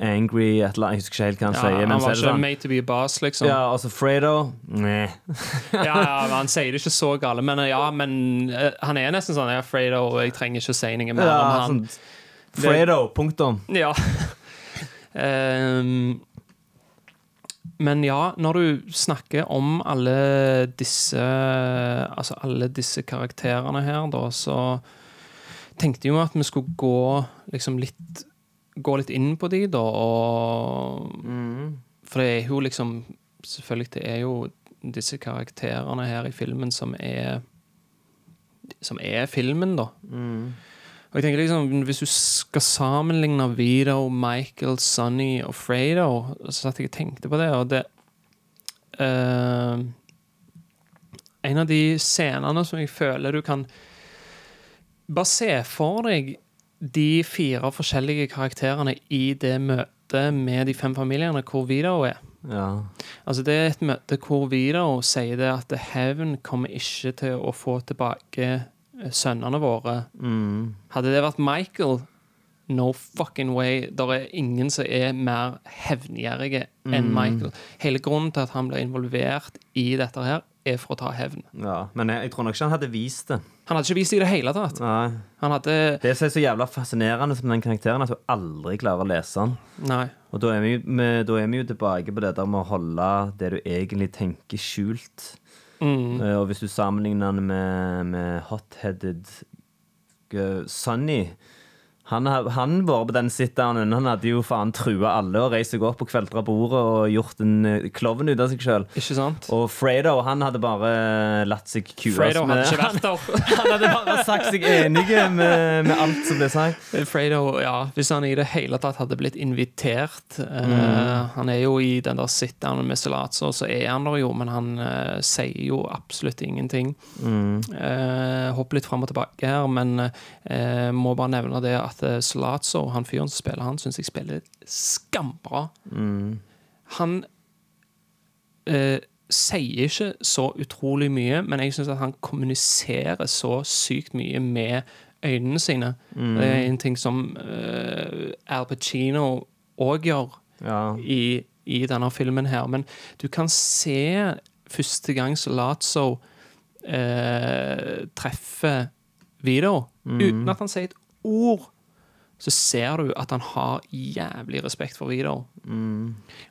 angry et eller annet. Jeg husker ikke helt hva han sier. han Men så var er det ikke sånn made to be a boss, liksom. Ja, altså Fredo Nei. ja, ja, men Han sier det ikke så gale, men ja, men eh, han er nesten sånn Ja, Fredo, jeg trenger ikke si noe mer Ja, om han. sånn, Fredo, punktum. Ja. Ehm, men ja, når du snakker om alle disse Altså alle disse karakterene her, da, så tenkte jeg jo at vi skulle gå liksom litt Gå litt inn på de, da, og For det er jo liksom Selvfølgelig, det er jo disse karakterene her i filmen som er som er filmen, da. Og jeg tenker liksom, Hvis du skal sammenligne Vito, Michael, Sonny og Fredo, så satt jeg og tenkte på det, og det uh, En av de scenene som jeg føler du kan Bare se for deg de fire forskjellige karakterene i det møtet med de fem familiene hvor Vidaro er. Ja. Altså Det er et møte hvor Vidaro sier det at hevn kommer ikke til å få tilbake eh, sønnene våre. Mm. Hadde det vært Michael, no fucking way. Der er ingen som er mer hevngjerrige enn Michael. Hele grunnen til at han blir involvert i dette her, er for å ta hevn. ja. Men jeg, jeg tror nok ikke han hadde vist det. Han hadde ikke vist det i det hele tatt. Nei. Han hadde Det som er så jævla fascinerende med den karakteren, er at du aldri klarer å lese den. Nei. Og da er, vi, med, da er vi jo tilbake på det der med å holde det du egentlig tenker, skjult. Mm. Eh, Og hvis du sammenligner den med, med hot-headed eh, Sonny han, han var på den sit-downen. Han hadde jo faen trua alle og reist seg opp og kveltra bordet og gjort en eh, klovn ut av seg sjøl. Og Fredo han hadde bare latt seg kue. Fredo hadde ikke vært der. Han hadde bare sagt seg enig med, med alt som ble sagt. Fredo, ja, hvis han i det hele tatt hadde blitt invitert mm. uh, Han er jo i den der sit-downen med Salazzo, så er han der jo, men han uh, sier jo absolutt ingenting. Mm. Uh, hopper litt fram og tilbake her, men eh, må bare nevne det at eh, Salazzo, han fyren som spiller han, syns jeg spiller skambra. Mm. Han eh, sier ikke så utrolig mye, men jeg syns at han kommuniserer så sykt mye med øynene sine. Det er en ting som eh, Al Pacino òg gjør Ja. i, i denne filmen her. Men du kan se første gang Salazzo eh, treffer Vito, uten at han sier et ord. Så ser du at han har jævlig respekt for Vito.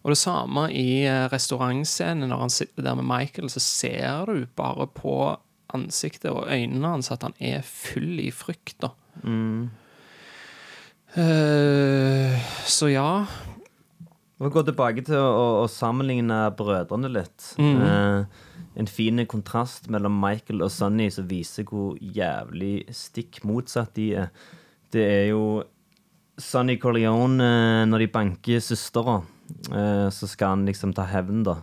Og det samme i eh, restaurantscenen, når han sitter der med Michael, så ser du bare på ansiktet og øynene hans at han er full i frykt, da. Eh, så ja. Vi går tilbake til å, å sammenligne brødrene litt. Eh, en fin kontrast mellom Michael og Sonny som viser hvor jævlig stikk motsatt de er. Det er jo Sonny Corleone, eh, når de banker søstera, eh, så skal han liksom ta hevn, da.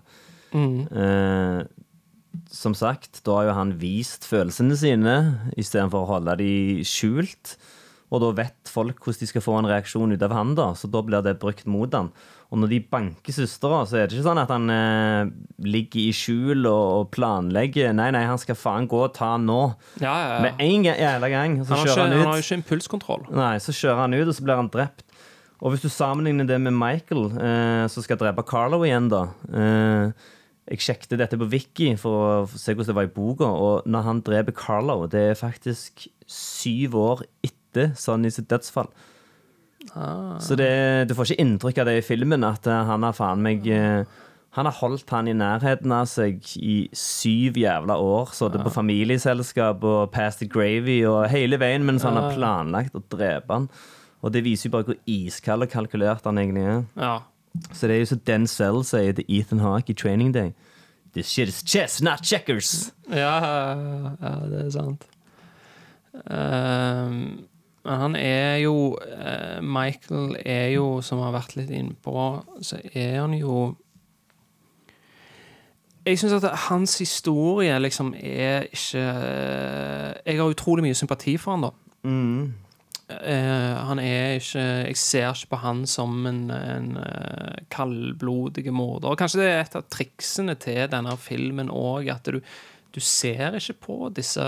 Eh, som sagt, da har jo han vist følelsene sine istedenfor å holde de skjult. Og da vet folk hvordan de skal få en reaksjon ut av han, da, så da blir det brukt mot han. Og når de banker søstera, så er det ikke sånn at han eh, ligger i skjul og, og planlegger. Nei, nei, han skal faen gå og ta han nå. Ja, ja, ja. Med en gang, jævla gang. Så Han kjører ikke, han han har jo ikke impulskontroll. Nei, så kjører han ut, og så blir han drept. Og hvis du sammenligner det med Michael, eh, som skal drepe Carlo igjen, da eh, Jeg sjekket dette på Wiki for å se hvordan det var i boka, og når han dreper Carlo, det er faktisk syv år etter Sonny sitt dødsfall. Så det, du får ikke inntrykk av det i filmen, at eh, han har faen meg eh, Han har holdt han i nærheten av seg i syv jævla år. Sittet på familieselskap og Past the Gravy og hele veien mens han har planlagt å drepe han. Og det viser jo bare hvor iskald og kalkulert han egentlig er. Ja. Så det er jo som Denzel sier til Ethan Hawke i Training Day. This shit is chess, not checkers. Ja, ja, det er sant. Ehm, men han er jo eh, Michael er jo, som har vært litt innpå, så er han jo Jeg syns at hans historie liksom er ikke Jeg har utrolig mye sympati for han da. Eh, han er ikke Jeg ser ikke på han som en, en eh, kaldblodig morder. Kanskje det er et av triksene til denne filmen òg, at du, du ser ikke på disse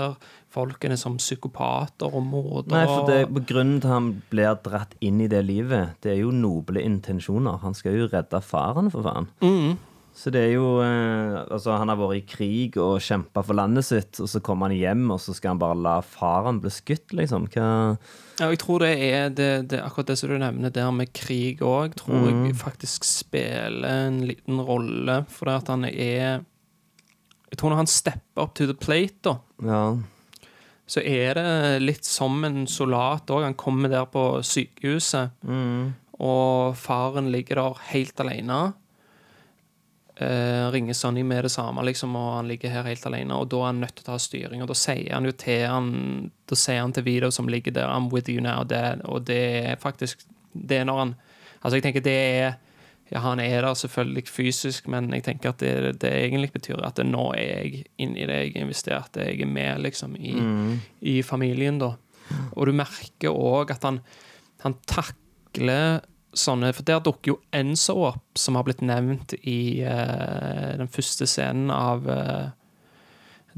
folkene som psykopater og mordere. Nei, for det, Grunnen til han blir dratt inn i det livet, det er jo noble intensjoner. Han skal jo redde faren, for faen. Så det er jo eh, Altså, han har vært i krig og kjempa for landet sitt, og så kommer han hjem, og så skal han bare la faren bli skutt, liksom. Hva Ja, jeg tror det er det, det, akkurat det som du nevner der med krig òg, tror jeg faktisk spiller en liten rolle. For det at han er Jeg tror når han stepper up to the plate, da, Ja. Så er det litt som en soldat òg. Han kommer der på sykehuset, og faren ligger der helt alene. eh, ringer Sonny med det samme, liksom, og han ligger her helt alene, og da er han nødt til å ta styring, og da sier han jo til han Da sier han til Vito som ligger der, 'I'm with you now', dad. og det er faktisk Det er når han Altså, jeg tenker det er ja, han er der selvfølgelig fysisk, men jeg tenker at det, det egentlig betyr at nå er jeg inni det, jeg har investert, jeg er med liksom i, i familien, da. Og du merker òg at han, han takler sånne For der dukker jo Enzo opp, som har blitt nevnt i uh, den første scenen av eh,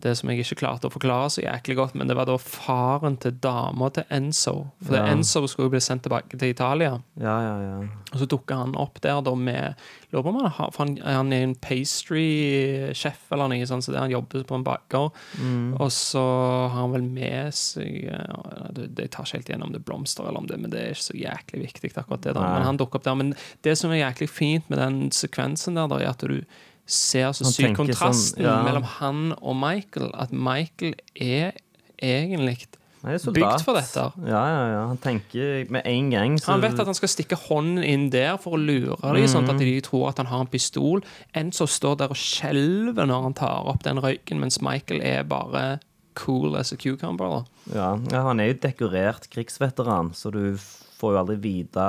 det som jeg ikke klarte å forklare så jæklig godt, men det var da faren til dama til Enzo. For Ja. Enzo skulle jo bli sendt tilbake til Italia. Ja, ja, ja. Og så dukka han opp der da med Lurer på om han, har, for han, han er en pastry-sjef eller noe sånt, så der han jobber på en baker. Og så har han vel med seg det, det Jeg tar ikke helt igjennom det er blomster eller om det, men det er ikke så jæklig viktig, akkurat det. da Nei. Men han dukker opp der. Men det som er jæklig fint med den sekvensen der, da, er at du ser så syk sykt kontrasten sånn, ja. mellom han og Michael. At Michael er egentlig. Bygd for dette. Ja, ja, ja. Han tenker med en gang så Han vet at han skal stikke hånden inn der for å lure dem, sånn at de tror at han har en pistol. Enzo står der og skjelver når han tar opp den røyken, mens Michael er bare cool as a cucumber. Ja, ja, han er jo dekorert krigsveteran, så du får jo aldri vite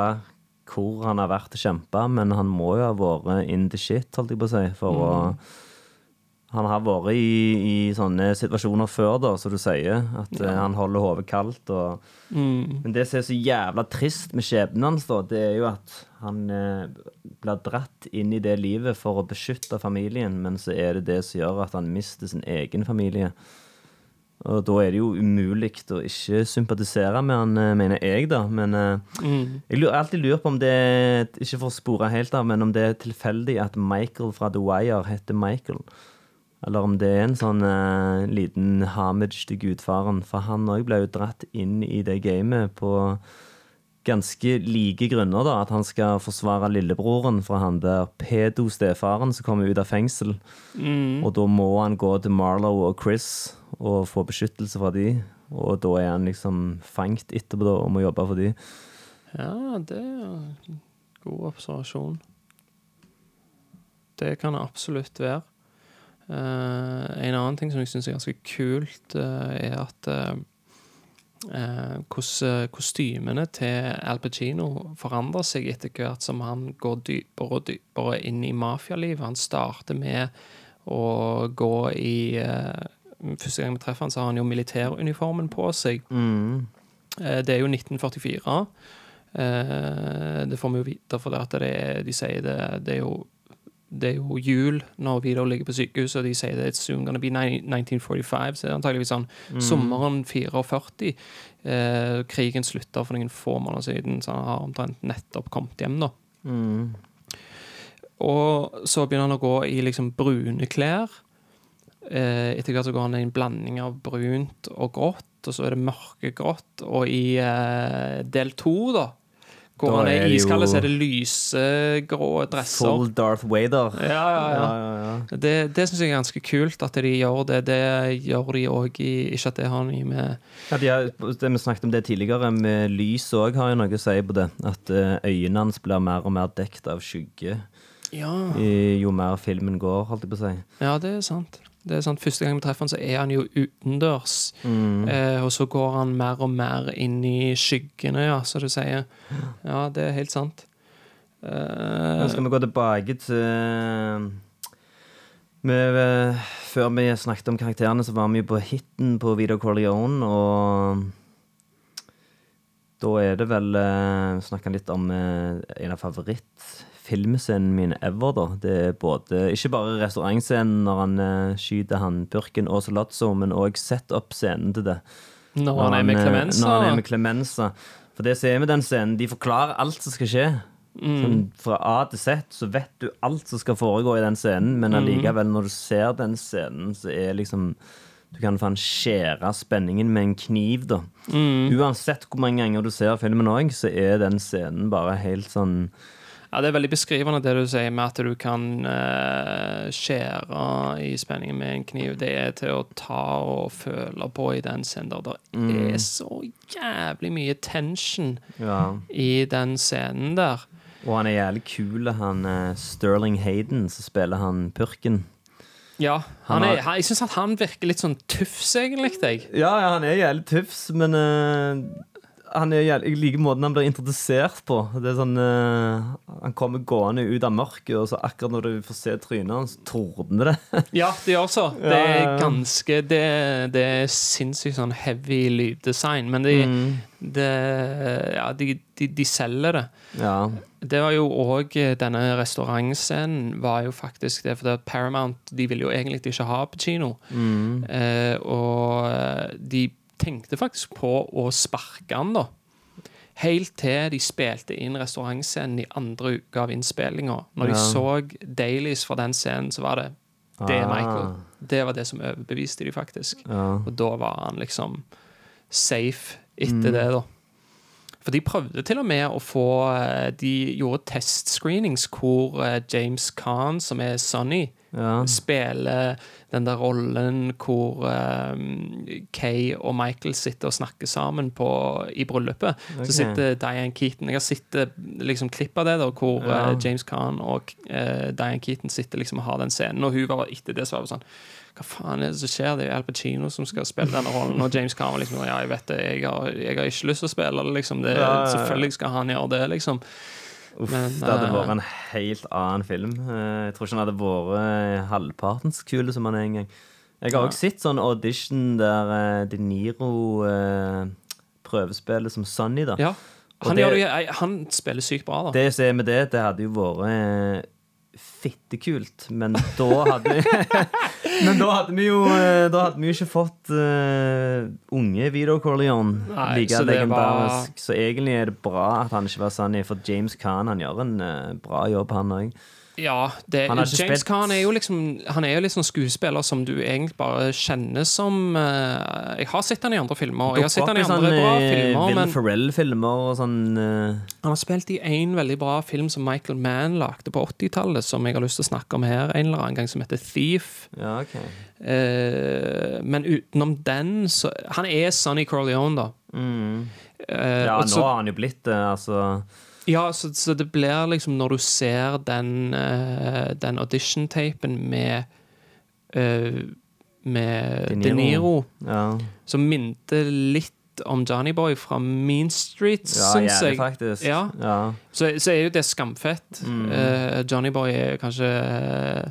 hvor han har vært og kjempa, men han må jo ha vært in the shit, holdt jeg på å si, for å Han har vært i, i sånne situasjoner før, da, som du sier, at eh, han holder hodet kaldt. Og, Men det som er så jævla trist med skjebnen hans, da, det er jo at han eh, blir dratt inn i det livet for å beskytte familien, men så er det det som gjør at han mister sin egen familie. Og da er det jo umulig å ikke sympatisere med han, eh, mener jeg, da. Men mm. jeg lurer, alltid lurer på om det Ikke for å spore helt av, men om det er tilfeldig at Michael fra The Wire heter Michael. Eller om det er en sånn uh, liten homage til gudfaren. For han òg ble jo dratt inn i det gamet på ganske like grunner. da, At han skal forsvare lillebroren fra han der pedo-stefaren som kommer ut av fengsel. Og da må han gå til Marlow og Chris og få beskyttelse fra de. Og da er han liksom fangt etterpå da, og må jobbe for de. Ja, det er en god observasjon. Det kan det absolutt være. Uh, en annen ting som jeg syns er ganske kult, uh, er at eh, hvordan kostymene til Al Pacino forandrer seg etter hvert som han går dypere og dypere inn i mafialivet. Han starter med å gå i eh, Første gang vi treffer han, så har han jo militæruniformen på seg. Eh, Det er jo 1944. Eh, Det får vi jo vite, for det at det er, de sier det, det er jo det er jo jul når Vidar ligger på sykehuset, og de sier det er soon gonna be 1945. Så det er antageligvis sånn sommeren 44. Eh, krigen slutta for noen få måneder siden, så han har omtrent nettopp kommet hjem, da. Og så begynner han å gå i liksom brune klær. Eh, etter hvert så går han i en blanding av brunt og grått, og så er det mørkegrått. Og i eh, del to, da, hvor han er er iskald, så er det lysegrå dresser. Full Darth Vader. Ja, ja, ja. ja, ja. Det, det syns jeg er ganske kult at de gjør det. Det gjør de òg i Ikke at det har noe med Ja, de har, det Vi snakket om det tidligere, med lys òg har jo noe å si på det. At eh, øynene hans blir mer og mer dekt av skygge Ja, jo mer filmen går, holdt jeg på å si. ja det er sant. Det er sant. Første gang vi treffer han, så er han jo utendørs. Eh, og så går han mer og mer inn i skyggene, ja, som du sier. Ja, det er helt sant. Eh, Nå skal vi gå tilbake til vi, eh, Før vi snakket om karakterene, så var vi jo på hiten på Vito Corleone, og da er det vel uh, Snakka litt om eh, en av favorittfilmscenene min ever, da. Det er både Ikke bare restaurantscenen når han uh, skyter han purken og Solazzo, men òg setup-scenen til det. når han er med eh, Clemenza. Når han er med Clemenza. For det ser vi den scenen, de forklarer alt som skal skje. Sånn, fra A til Z så vet du alt som skal foregå i den scenen, men allikevel, når du ser den scenen, så er liksom Du kan faen skjære spenningen med en kniv, da. Uansett hvor mange ganger du ser filmen òg, så er den scenen bare helt sånn Ja, Det er veldig beskrivende det du sier med at du kan uh, skjære i spenningen med en kniv. Det er til å ta og føle på i den scenen. der. Det er så jævlig mye tension Ja. i den scenen der. Og han er jævlig kul, han er Sterling Hayden, som spiller han purken. Ja, Han han er, har- Jeg syns han virker litt sånn tufs, egentlig. Jeg. Ja, ja, han er jævlig tufs, men eh, han er jeg liker måten han blir introdusert på. Det er sånn uh, Han kommer gående ut av mørket, og så akkurat når du får se trynet hans, tordner det. Ja, det gjør så. Det er ganske Det, det er sinnssykt sånn heavy lyddesign, men de, Mm. det, ja, de, de, de selger det. Ja. Det var jo òg Denne restaurantscenen var jo faktisk det, for Paramount de ville jo egentlig ikke ha på kino. Mm. Eh, og eh, de tenkte faktisk på å sparke han, da. Helt til de spilte inn restaurantscenen i andre uke av innspillinga. Når de Ja. så dailies fra den scenen, så var det det er Ah. Michael. Det var det som overbeviste de, faktisk. Ja. Og da var han liksom safe etter Mm. det, da. For de prøvde til og med å få eh, De gjorde testscreenings hvor eh, James Khan, som er Sonny, Ja. spiller den der rollen hvor um, Kay og Michael sitter og snakker sammen på, i bryllupet. Okay. Så sitter Diane Keaton Jeg har sett eh, liksom klipp av det, da, hvor Ja. uh, James Khan og uh, Diane Keaton sitter liksom og har den scenen. Og hun var etter det så var det sånn hva faen er det som skjer? Det er Al Pacino som skal spille denne rollen. Og James Khan var liksom Ja, jeg vet det, jeg har, jeg har ikke lyst til å spille liksom. Det. Selvfølgelig skal han gjøre det, liksom. Uff, Men, det hadde eh, vært en helt annen film. Eh, Jeg tror ikke den hadde vært Halvpartens halvparten så kul som han er engang. Jeg har Ja. også sett sånn audition der eh, De Niro prøvespiller som Sonny, da. Ja. Han, det- det, han spiller sykt bra, da. Det som er med det, det hadde jo vært fittekult, men da hadde vi Men da hadde vi jo eh, Da hadde vi jo ikke fått uh, unge Vito Corleone like så legendarisk. Så egentlig er det bra at han ikke var Sunny, for James Khan han gjør en uh, bra jobb, han òg. Ja, det, James spilt- Khan er jo liksom Han er jo sånn skuespiller som du egentlig bare kjenner som uh, Jeg har sett han i andre filmer, jeg har sett han i andre bra filmer, Will Ferrell-filmer og sånn uh... han har spilt i en veldig bra film som Michael Mann lagde på 80-tallet, som jeg har lyst til å snakke om her en eller annen gang, som heter Thief. Ja, okay. uh, men utenom den, så Han er Sonny Corleone, da. Mm. Eh, Ja, nå så- har han jo blitt det, altså. Ja, så, så det blir liksom Når du ser den, uh, den audition-tapen med uh, Med De De Niro. Niro, Ja, som minte litt om Johnny Boy fra Mean Street, ja syns jeg. faktisk. Ja. Ja. Så, så er jo det skamfett. Mm. Uh, Johnny Boy er kanskje eh,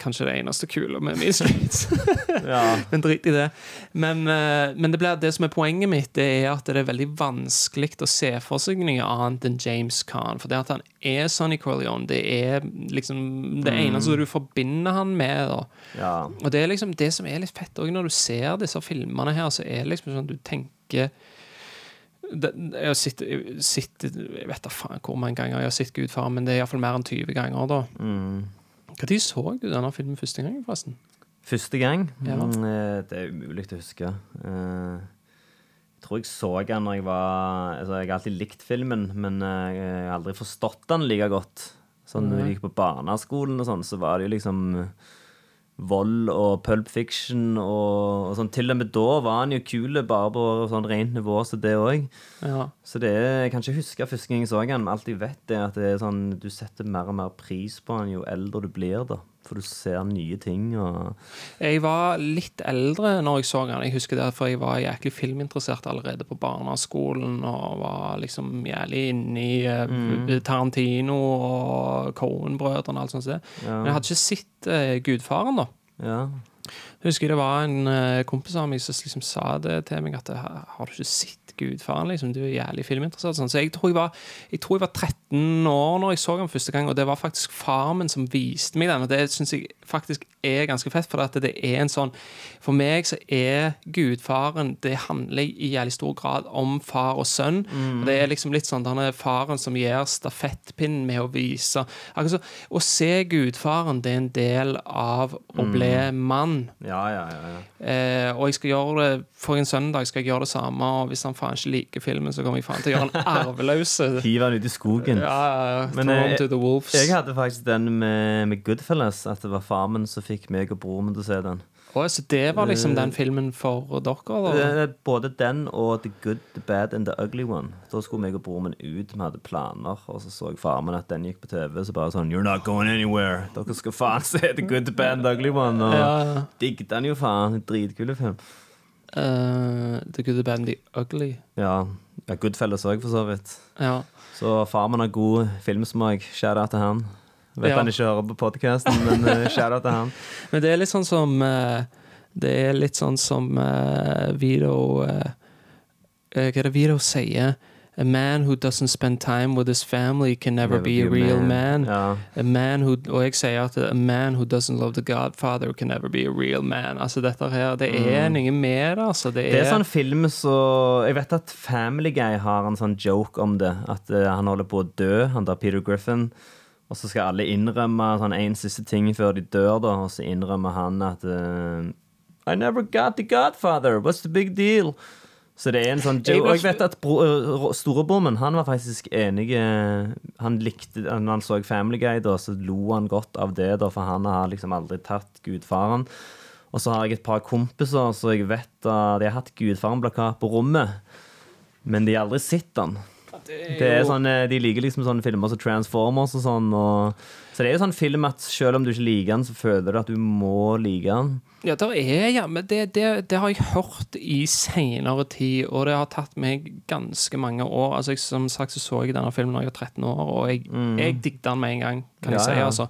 Kanskje det eneste kule med Mean Streets. ja. Men drit i det. Men, eh, men det, blir, det som er poenget mitt, det er at det er veldig vanskelig å se for seg noe annet enn James Khan. For det at han er Sonny Corleone, det er liksom det eneste du forbinder han med. ja. Og det er liksom det som er litt fett òg, når du ser disse filmene her, så er det liksom sånn at du tenker det, jeg har sett Jeg vet da faen hvor mange ganger jeg har sett Gudfaren, men det er iallfall mer enn 20 ganger, da. Mm. Når så du denne filmen første gang, forresten? Første gang? Ja. Mm, eh, Det er umulig å huske. Eh, Jeg tror jeg så den når jeg var altså Jeg har alltid likt filmen, men eh, jeg har aldri forstått den like godt. Sånn når jeg gikk på barneskolen og sånn, så var det jo liksom vold og Pulp Fiction og, og sånn. Til og med da var han jo kul, bare på sånn rent nivå, så det òg. Ja. Så det er, Jeg kan ikke huske første gang jeg så han, men alt jeg vet, er at det er sånn, du setter mer og mer pris på han jo eldre du blir, da. For du ser nye ting og Jeg var litt eldre når jeg så den. Jeg husker det, for jeg var jæklig filminteressert allerede på barneskolen og var liksom jævlig inne i mm. Tarantino og Cohen-brødrene og alt sånt. Ja. Men jeg hadde ikke sett uh, Gudfaren, da. Ja. Jeg husker det var en eh, kompis av meg som liksom sa det til meg, at har du ikke sett Gudfaren? Liksom, du er jævlig filminteressert. Sånn. Så jeg tror jeg, var, jeg tror jeg var 13 år når jeg så den første gang, og det var faktisk farmen som viste meg den. Og det syns jeg faktisk er ganske fett, for at det er en sånn For meg så er Gudfaren Det handler i jævlig stor grad om far og sønn. Og det er liksom litt sånn denne faren som gir stafettpinnen med å vise Akkurat så, Å se Gudfaren, det er en del av å bli mann. Ja, ja, ja. ja. Eh, og jeg skal gjøre det for en søndag skal jeg gjøre det samme. Og hvis han faen ikke liker filmen, så kommer jeg faen til å gjøre han arveløs. Hive Hiv han ut i skogen. ja. Men, him eh. Jeg hadde faktisk den med, med Goodfellas, at det var far min som fikk meg og broren min til å se den. Å, så det var liksom den filmen for dere, da? Både den og The Good, The Bad and The Ugly One. Da skulle meg og broren min ut, vi hadde planer, og så så faren min at den gikk på TV. Så bare sånn You're not going anywhere. Dere skal faen se The Good, The Bad and The Ugly One. Og Ja, digget den jo, faen. Dritkule film. Uh, the Good, The Bad and The Ugly. Ja. ja Goodfellas òg, for så vidt. Ja. Så far min har god filmsmak. Shout-out til han. Vet Ja. han ikke hører på podkasten, men uh, shout-out til han. Men det er litt sånn som eh, Det er litt sånn som Vito eh, eh, Hva er det Vito sier? A man who doesn't spend time with his family can never, be, a real man. Ja. A man who, og jeg sier at a man who doesn't love the Godfather can never be a real man. Altså dette her, Det er noe med det. altså. Det er, Det er sånn film så Jeg vet at Family Guy har en sånn joke om det. At uh, han holder på å dø, han der Peter Griffin. Og så skal alle innrømme sånn siste ting før de dør, da. Og så innrømmer han at uh, I never got the Godfather. What's the big deal? Så det er en sånn Jeg Og jeg vet at bro, min, han var faktisk enig Han likte Når han så Family Guy, da, så lo han godt av det, da, for han har liksom aldri tatt gudfaren. Og så har jeg et par kompiser så jeg vet at de har hatt Gudfaren-plakat på rommet, men de har aldri sett den. Det er sånn, De liker liksom sånne filmer som Transformers og sånn. Og, så det er jo sånn film at selv om du ikke liker den, så føler du at du må like den. Ja, er ja, men det, det, det har jeg hørt i senere tid, og det har tatt meg ganske mange år. Altså, jeg, Som sagt så så jeg denne filmen da jeg var 13 år, og jeg, jeg digget den med en gang, kan jeg Mm. Si. ja. altså.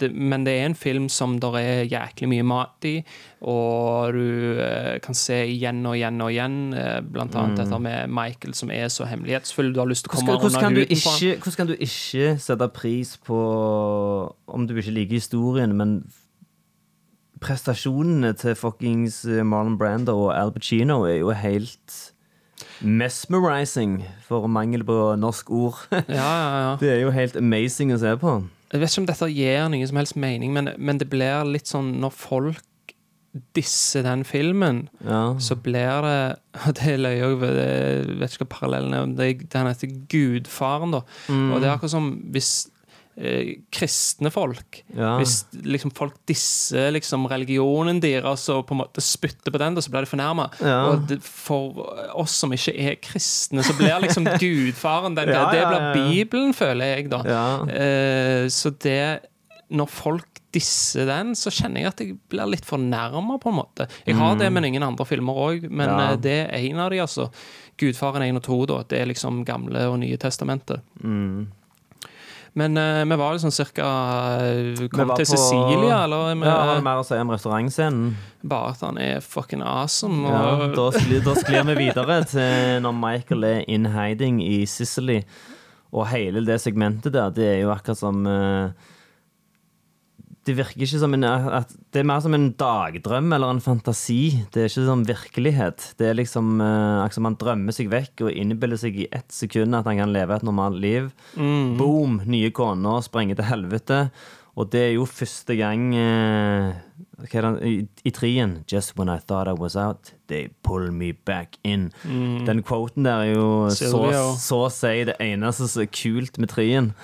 Det, men det er en film som der er jæklig mye mat i, og du eh, kan se igjen og igjen og igjen, eh, blant annet dette med Michael som er så hemmelighetsfull. Du har lyst til å komme Hvordan, hvordan, under huden på hvordan kan du ikke sette pris på Om du ikke liker historien, men prestasjonene til fuckings eh, Marlon Brando og Al Pacino er jo helt mesmerizing, for mangel på norsk ord. Ja, ja, ja. Det er jo helt amazing å se på. Jeg vet ikke om dette gir noen som helst mening, men, men det blir litt sånn når folk disser den filmen, Ja. så blir det og Det løy jeg over, jeg vet ikke hva parallellen er. det- Den heter Gudfaren, da. Mm. Og det er akkurat som hvis eh, kristne folk Ja. Hvis liksom folk disser liksom religionen deres og på en måte spytter på den, da, så blir de fornærma. Ja. Og det, for oss som ikke er kristne, så blir liksom Gudfaren den, Ja, Det blir. Bibelen, føler jeg, da. Eh, så det Når folk disser den, så kjenner jeg at jeg blir litt fornærma, på en måte. Jeg har det med ingen andre filmer òg, men Mm. Ja. eh, det er en av de, altså. Gudfaren 1 og 2, da. Det er liksom Gamle og Nye testamentet. Mm. Men eh, vi var liksom cirka eh, Kom til Cecilia, eller? Vi, Ja, har du mer å si om restaurantscenen? Bare at han er fucking awesome. Ja, da, sklir, da sklir vi videre til når Michael er in hiding i Sicily. Og hele det segmentet der, det er jo akkurat som eh, Det virker ikke som en at Det er mer som en dagdrøm eller en fantasi. Det er ikke sånn virkelighet. Det er liksom uh, akkurat Man drømmer seg vekk og innbiller seg i ett sekund at han kan leve et normalt liv. Boom! Nye koner sprenger til helvete. Og det er jo første gang uh, det, i, i trien Just when I thought I was out, they pull me back in. Den quoten der er jo så, Silvio. så å si det eneste som er kult med trien.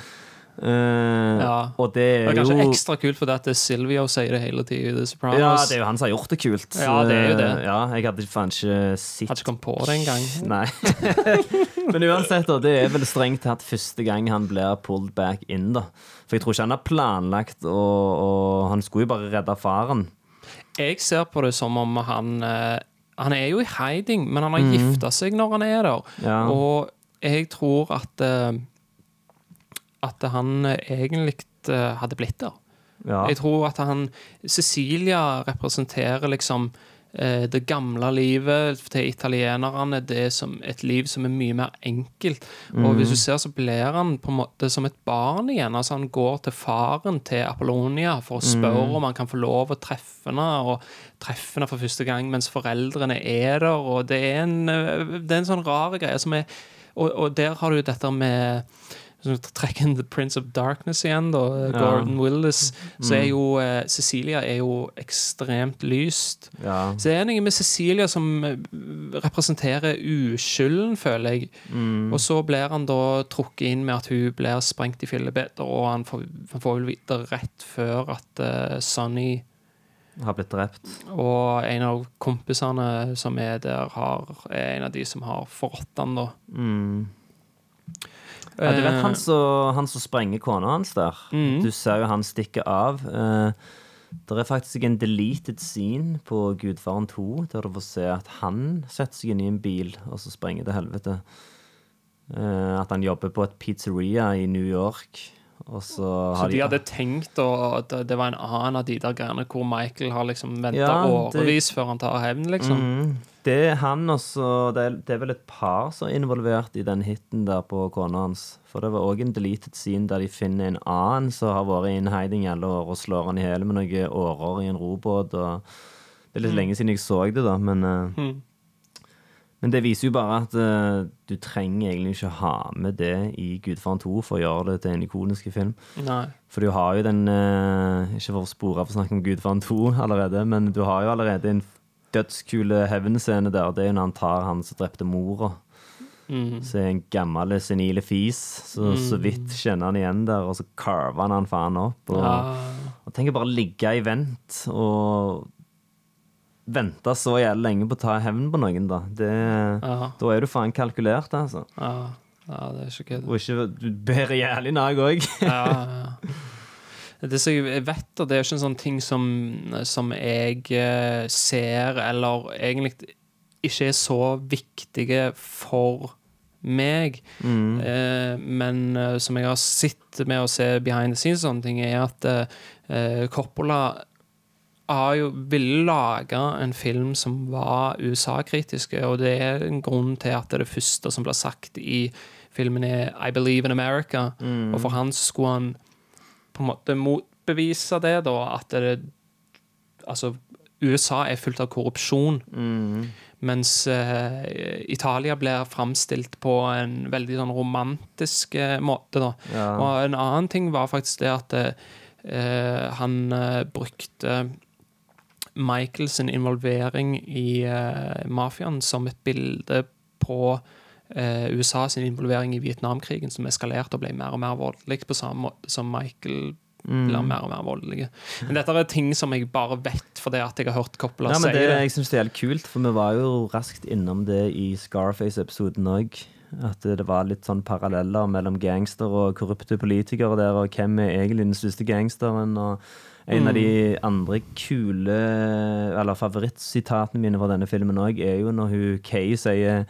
Eh, Ja. Og det det er er kanskje jo ekstra kult fordi at det er Silvio sier det hele tiden. i The Sopranos. Ja, det er jo han som har gjort det kult. Ja, det er jo det. Uh, Ja, jeg hadde faen ikke sett Hadde ikke kommet på det engang. Nei. Men uansett, da, det er vel strengt tatt første gang han blir pulled back in, da. For jeg tror ikke han har planlagt, og, og han skulle jo bare redde faren. Jeg ser på det som om han eh, Han er jo i hiding, men han har gifta seg når han er der. Ja. Og jeg tror at At han egentlig eh, hadde blitt der. Ja. Jeg tror at han Cecilia representerer liksom eh, det gamle livet til italienerne. Det som et liv som er mye mer enkelt. Og hvis du ser, så blir han på en måte som et barn igjen. Altså Han går til faren til Apollonia for å spørre om han kan få lov å treffe henne, og treffe henne for første gang mens foreldrene er der. Og det er en, eh, det er en sånn rar greie som er Og, og der har du dette med trekker inn The Prince of Darkness igjen, da, Gordon Willis, så er jo eh, Cecilia er jo ekstremt lyst. Ja. Så det er noe med Cecilia som eh, representerer uskylden, føler jeg. Og så blir han da trukket inn med at hun blir sprengt i fillebiter, og han får, han får vel vite rett før at uh, Sonny Har blitt drept. Og en av kompisene som er der, har, er en av de som har forrådt han, da. Ja, du vet Eh, han som, sprenger kona hans der? Mm. Du ser jo han stikke av. Eh, det er faktisk en deleted scene på Gudfaren 2, der du får se at han setter seg inn i en bil og så sprenger til helvete. Eh, at han jobber på et pizzeria i New York. Så, Så de hadde tenkt at det var en annen av de der greiene hvor Michael har liksom venta Ja, årevis før han tar hevn, liksom. Mm. Det er han også det er, det er vel et par som er involvert i den hiten der på kona hans. For det var òg en deleted scene der de finner en annen som har vært i en i alle år, og slår han i hjel med noen årer i en robåt. Og det er litt lenge siden jeg så det, da, men Mm. Men det viser jo bare at uh, du trenger egentlig ikke ha med det i Gudfaren 2 for å gjøre det til en ikonisk film. Nei. For du har jo den uh, Ikke for å spore av å snakke om Gudfaren 2 allerede, men du har jo allerede en dødskule hevnscene der. Det er jo når han tar han som drepte mora. Mm. Så er en gammel, senile fis. Så så vidt kjenner han igjen der, og så carver han han faen opp. Og, Ja. og tenk å bare ligge i vent og vente så jævlig lenge på å ta hevn på noen, da. Det, Ja. Da er du faen kalkulert, altså. Ja, ja, det er ikke kødd. Og ikke Du ber jævlig nag òg. Ja, ja. Det som jeg vet, og det er ikke en sånn ting som, som jeg eh, ser, eller egentlig ikke er så viktige for meg. Eh, men eh, som jeg har sett med å se behind the scenes, sånne ting, er at eh, Coppola har jo ville lage en film som var USA-kritiske, og det er en grunn til at det, første som blir sagt i filmen, er 'I believe in America'. Og for han skulle han på en måte motbevise det, da, at det Altså, USA er fullt av korrupsjon. Mens uh, Italia blir framstilt på en veldig sånn romantisk uh, måte, da. Ja. Og en annen ting var faktisk det at uh, han brukte Michaels involvering i uh, mafiaen som et bilde på uh, USA sin involvering i Vietnamkrigen, som eskalerte og ble mer og mer voldelig, på samme måte som Michael blir mer og mer voldelig. Men dette er ting som jeg bare vet fordi at jeg har hørt Coppola Ja, si det, det. jeg synes det er helt kult, for vi var jo raskt innom det i Scarface-episoden òg. At det var litt sånn paralleller mellom gangster og korrupte politikere der, og hvem er egentlig den største gangsteren. og en av de andre kule, eller favorittsitatene mine fra denne filmen òg, er jo når hun Kay sier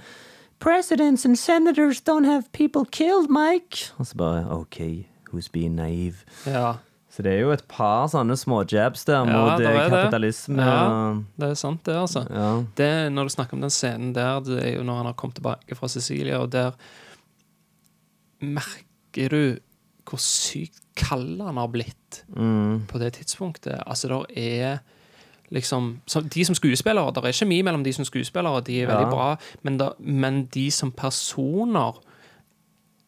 Presidents and senators don't have people killed, Mike. Og så bare OK, who's being naive? Ja, Så det er jo et par sånne småjabs der Ja, mot det eh, er det. kapitalisme. Ja. det er sant, det, altså. Ja. det, når du snakker om den scenen der, det er jo når han har kommet tilbake fra Sicilia, og der merker du hvor sykt kald han har blitt Mm. på det tidspunktet. Altså, der er liksom så De som skuespillere, det er kjemi mellom de som skuespillere, de er veldig Ja. bra, men, da, men de som personer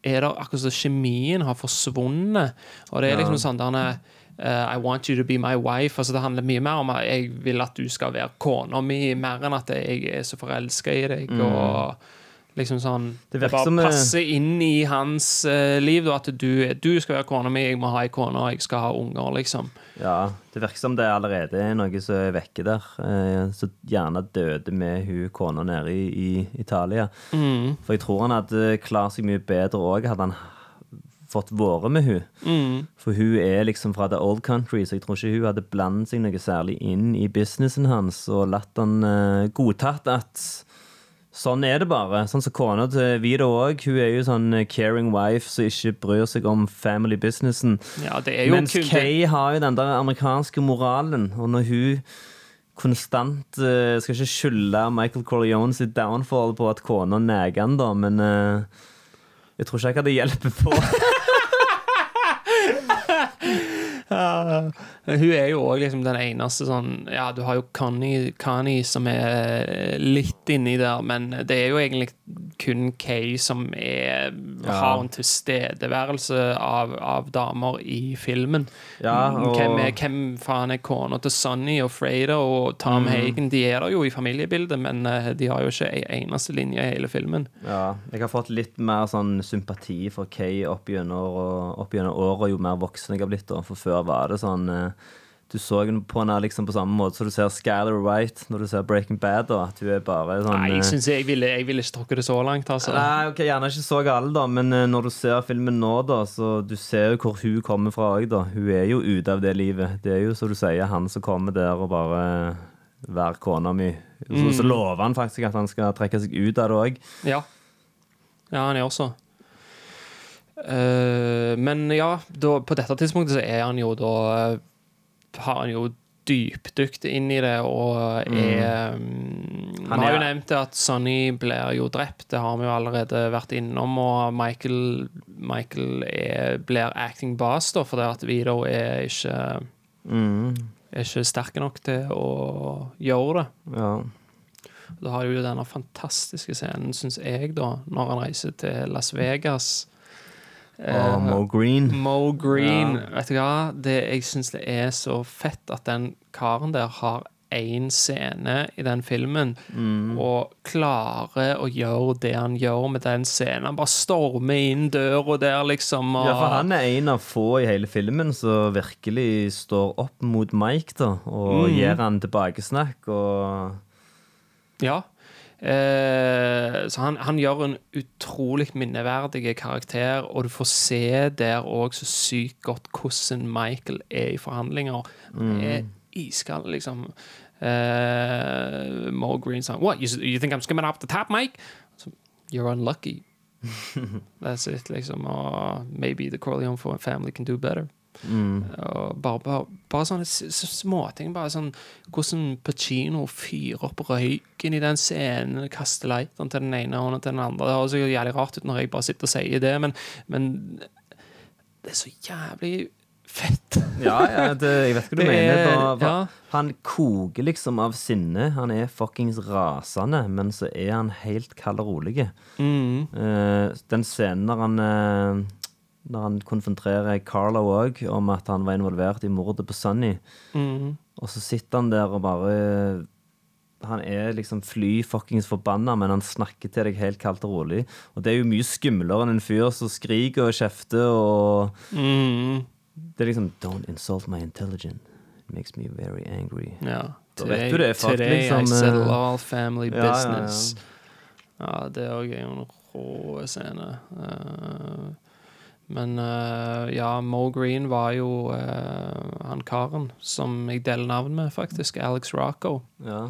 er det akkurat som kjemien har forsvunnet. Og det er liksom sånn der uh, I want you to be my wife. Altså Det handler mye mer om at jeg vil at du skal være kona mi, mer enn at jeg er så forelska i deg. Og liksom sånn Det Det, bare som, eh, passer inn i hans uh, liv, da, at du, du skal være kona mi, jeg må ha ei kone, og jeg skal ha unger, liksom. ja. Det virker som det allerede er noe som er vekke der. Uh, så gjerne døde med hun kona nede i, i Italia. Mm. For jeg tror han hadde klart seg mye bedre òg, hadde han fått vært med hun. Mm. For hun er liksom fra the old country, så jeg tror ikke hun hadde blandet seg noe særlig inn i businessen hans og latt han uh, godtatt at Sånn er det bare. Sånn som kona til Vida òg. Hun er jo sånn caring wife som ikke bryr seg om family businessen. Ja, det er Mens kun Kay har jo den der amerikanske moralen, og når hun konstant uh, Skal ikke skylde Michael Corleone sitt downfall på at kona neger han, da, men uh, jeg tror ikke jeg hadde hjulpet på. Hun er jo òg liksom den eneste sånn Ja, du har jo Connie, Connie som er litt inni der, men det er jo egentlig kun Kay som er, har en tilstedeværelse av, av damer i filmen. Ja, og- hvem, er, hvem faen er kona til Sonny og Freda og Tom Mm. Hagen? De er der jo i familiebildet, men eh, de har jo ikke ei eneste linje i hele filmen. Ja, jeg har fått litt mer sånn sympati for Kay opp gjennom, opp gjennom året, jo mer voksen jeg har blitt. da. For før var det sånn eh, du så på henne liksom på samme måte som du ser Skyler Wright når du ser Breaking Bad. Da, at hun er bare sånn Nei, eh, jeg, synes jeg, ville, jeg ville ikke tråkke det så langt, altså. Nei, ok, Gjerne ikke så gal, da, men eh, når du ser filmen nå, da, så du ser jo hvor hun kommer fra òg. Hun er jo ute av det livet. Det er jo, som du sier, han som kommer der og bare Vær kona mi. Så, så lover han faktisk at han skal trekke seg ut av det òg. Ja. Ja, han gjør også. Uh, men ja, da, på dette tidspunktet så er han jo da eh, Har han jo dypdykt inn i det og er mm, Vi Han har jo nevnt det at Sonny blir jo drept, det har vi jo allerede vært innom. Og Michael, Michael er, blir acting boss, da, fordi at Vito er ikke Er ikke sterke nok til å gjøre det. Ja. Da har du jo denne fantastiske scenen, syns jeg, da, når han reiser til Las Vegas. Og Mo Green. Mo Green. Vet du hva? Det, jeg syns det er så fett at den karen der har én scene i den filmen, og klarer å gjøre det han gjør med den scenen. Han bare stormer inn døra der, liksom. Og, Ja, for han er en av få i hele filmen som virkelig står opp mot Mike, da, og gir han tilbakesnakk og Ja. Eh, så han, han gjør en utrolig minneverdig karakter, og du får se der òg så sykt godt hvordan Michael er i forhandlinger. Han er iskald, liksom. Eh, Mo Green sa What, you, you think I'm skimming up the top, Mike? So, You're unlucky. That's it, liksom. Og maybe the Corleone family can do better. Og bare, bare, bare sånne småting. Bare sånn hvordan Pacino fyrer opp røyken i den scenen, kaster lighteren til den ene hånden til den andre. Det høres jo jævlig rart ut når jeg bare sitter og sier det, men, men det er så jævlig fett. Ja, ja det, jeg vet hva du Det mener. Bare, bare, ja. Han koker liksom av sinne. Han er fuckings rasende, men så er han helt kald og rolig. Mm. Uh, den scenen når han eh, Når han konfronterer Carlo òg om at han var involvert i mordet på Sunny, Mm. og så sitter han der og bare han er liksom fly fuckings forbanna, men han snakker til deg helt kaldt og rolig. Og det er jo mye skumlere enn en fyr som skriker og kjefter og Mm. Det er liksom Don't insult my intelligence. It makes me very angry. Ja. Da vet du det, fuck, today liksom, I settle eh, all family ja, ja, ja. business. Ja, det er jo en rå scene. Eh, men uh, ja, Mo Green var jo uh, han karen som jeg deler navn med, faktisk. Alex Rocco. Ja,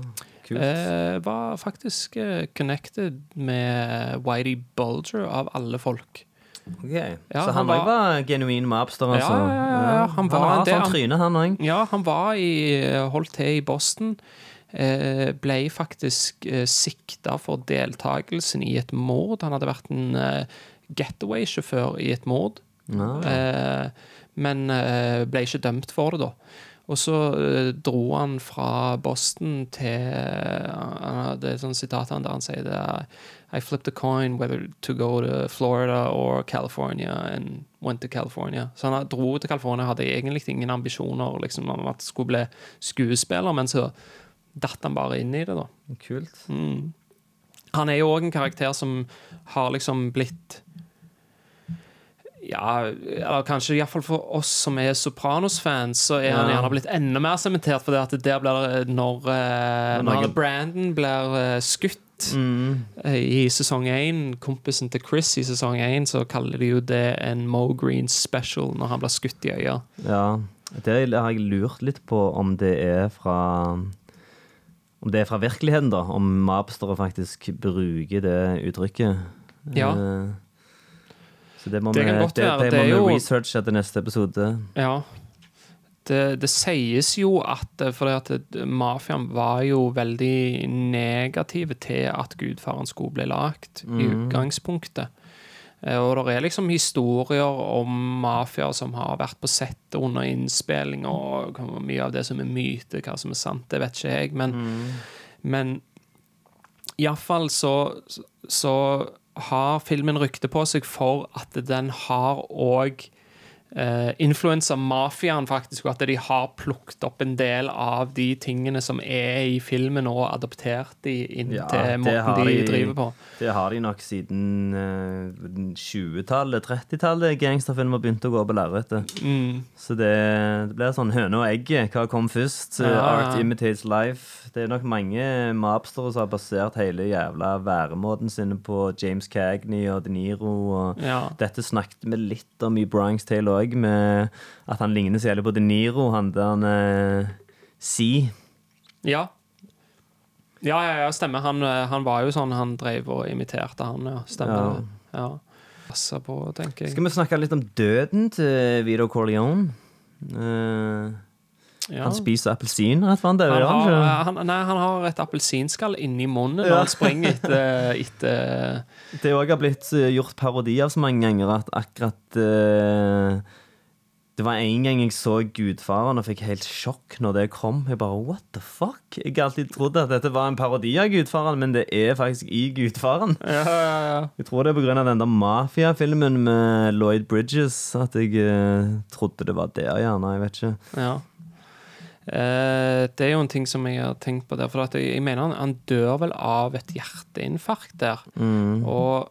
kult. Uh, var faktisk connected med Whitey Bulger, av alle folk. Ok, ja, Så han han var- var, genuin mobster, altså? Ja, ja, ja. Han var har sånn han- tryne, han òg. Ja, han var i, holdt til i Boston. Eh, ble faktisk eh, sikta for deltakelsen i et mord. Han hadde vært en eh, getaway-sjåfør i et mord. Eh, men eh, ble ikke dømt for det, da. Og så eh, dro han fra Boston til uh, Det er et sånt sitat der han sier det I flipped a coin whether to go to Florida or California and went to California. Så han dro til California, hadde egentlig ingen ambisjoner liksom, om at skulle bli skuespiller, men så datt han bare inn i det, da. Kult. Han er jo òg en karakter som har liksom blitt ja, eller kanskje iallfall for oss som er Sopranos-fans, så er han gjerne blitt enda mer sementert, for det at der blir når, eh, Når når Brandon blir eh, skutt eh, i sesong én, kompisen til Chris i sesong én, så kaller de jo det en Mo Green special når han blir skutt i øya. Ja. Det har jeg lurt litt på om det er fra Om det er fra virkeligheten, da. Om mobstere faktisk bruker det uttrykket. Ja. Eh, Så det må Det vi, kan det, det Det må vi researche til neste episode. Ja. Det, sies jo at Fordi at mafiaen var jo veldig negative til at Gudfaren skulle bli lagt, i utgangspunktet. Eh, Og det er liksom historier om mafiaer som har vært på settet under innspilling, og mye av det som er myte, hva som er sant, det vet ikke jeg, men, men iallfall så, så har filmen rykte på seg for at den har òg uh, influensa faktisk, og at de har plukket opp en del av de tingene som er i filmen, og adoptert de inn Ja, til måten de, de- driver på. Det har de nok siden eh, 20-tallet, 30-tallet gangsterfilmer begynte å gå på lerretet. Mm. Så det, det blir sånn høne og egget. Hva kom først? Ja. Art imitates life. Det er nok mange mapstere som har basert hele jævla væremåten sin på James Cagney og De Niro. Og. Dette snakket vi litt om i Bronx Tale òg, med at han ligner så jævlig på De Niro, han der han eh, Si. Ja. Ja, ja, ja, stemmer. Han, eh, han var jo sånn, han drev og imiterte han, ja. Stemmer Ja. det. Ja. Passa på, tenker jeg. Skal vi snakke litt om døden til Vito Corleone? Eh, Ja. Han spiser appelsin rett før han. Han har, han, nei, han har et appelsinskall inni munnen når Ja. han springer etter, etter Det òg har blitt eh, gjort parodi av så mange ganger at akkurat uh, Det var en gang jeg så Gudfaren og fikk helt sjokk når det kom. Jeg bare, what the fuck? Jeg har alltid trodd at dette var en parodi av Gudfaren, men det er faktisk i Gudfaren. Ja, ja, ja. Jeg tror det er pga. den der mafiafilmen med Lloyd Bridges at jeg uh, trodde det var der, gjerne. Jeg vet ikke. ja. Eh, det er jo en ting som jeg har tenkt på der. For at jeg, jeg mener han, han dør vel av et hjerteinfarkt der. Og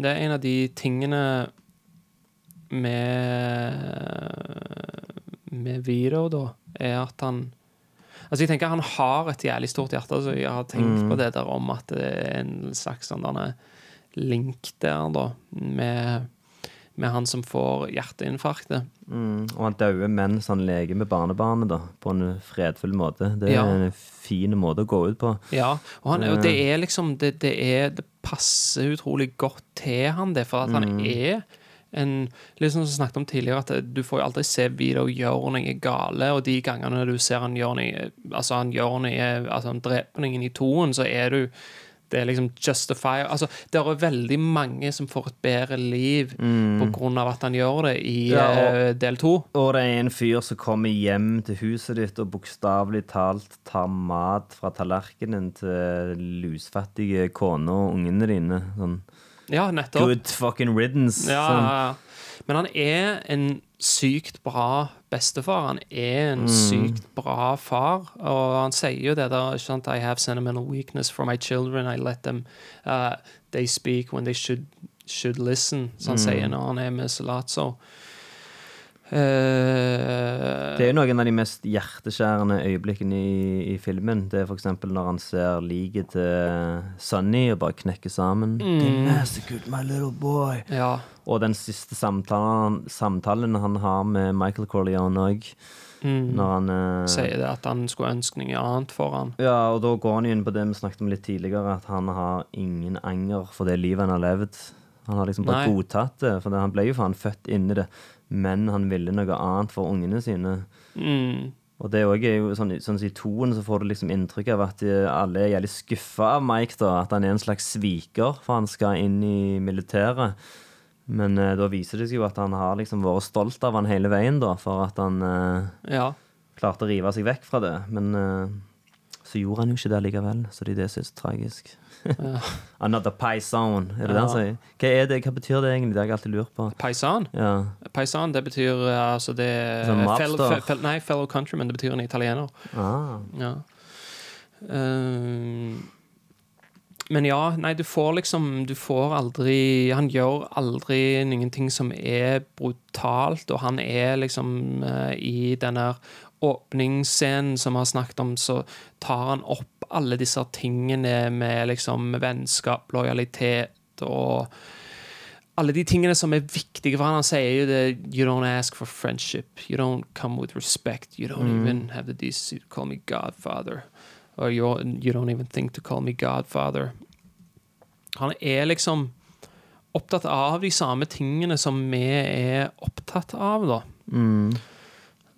det er en av de tingene med Med Vito, da, er at han Altså, jeg tenker Han har et jævlig stort hjerte, så jeg har tenkt på det der om at det er en slags sånn link der, da, med, med han som får hjerteinfarktet. Mm, og han dauer mens han leker med barnebarnet, da, på en fredfull måte. Det er Ja. en fin måte å gå ut på. Ja, og han, og det er liksom det, det, er, det passer utrolig godt til han det, for at han er en Litt som snakket om tidligere, at du får jo aldri se Vito gjøre noe gale, og de gangene du ser han gjøre noe Altså, han gjør noe Altså, han dreper noen i toen, så er du det er liksom justify Altså, det er veldig mange som får et bedre liv på grunn av at han gjør det i Ja, og- eh, del to. Og det er en fyr som kommer hjem til huset ditt og bokstavelig talt tar mat fra tallerkenen til lusfattige kone og ungene dine. Sånn Ja, nettopp. good fucking riddance. Ja, sånn. ja, ja. Men han er en sykt bra bestefar. Han er Mm. en sykt bra far. Og han sier jo det der ikke sant? I have sentimental weakness for my children. I let them uh, They speak when they should, should listen, som han Mm. sier når han er med Salazzo. Uh, Det er jo noen av de mest hjerteskjærende øyeblikkene i, i filmen. Det er eksempel når han ser liket til Sunny og bare knekker sammen. They massacred my little boy. ja. Og den siste samtalen, samtalen han har med Michael Corleone òg, når han eh, Sier det at han skulle ønske noe annet for han. Ja, og da går han inn på det vi snakket om litt tidligere, at han har ingen anger for det livet han har levd. Han har liksom bare Nei. godtatt det, for det, han ble jo faen født i det, men han ville noe annet for ungene sine. Mm. Og det er jo sånn, sånn I toen så får du liksom inntrykk av at de, alle er jævlig skuffa av Mike, da, at han er en slags sviker, for han skal inn i militæret. Men eh, da viser det seg jo at han har liksom vært stolt av han hele veien, da, for at han eh, Ja. klarte å rive seg vekk fra det. Men eh, så gjorde han jo ikke det likevel, så det er det som er så tragisk. Another paisan, er det det han sier? Hva er det, hva betyr det egentlig? Det har jeg alltid lurt på. Paisan. Ja. Paisan, det betyr eh, altså det Sånn fel, mobster. fel, Nei, fellow countryman, det betyr en italiener. Ah. Ja. Ehm, men ja, nei, du får liksom Du får aldri Han gjør aldri noen ting som er brutalt, og han er liksom uh, I denne åpningsscenen som vi har snakket om, så tar han opp alle disse tingene med liksom vennskap, lojalitet og alle de tingene som er viktige for han. Han sier jo det You don't ask for friendship. You don't come with respect. You don't even have the decency to call me Godfather. Or you, you don't even think to call me Godfather. Han er liksom opptatt av de samme tingene som vi er opptatt av, da. Mm.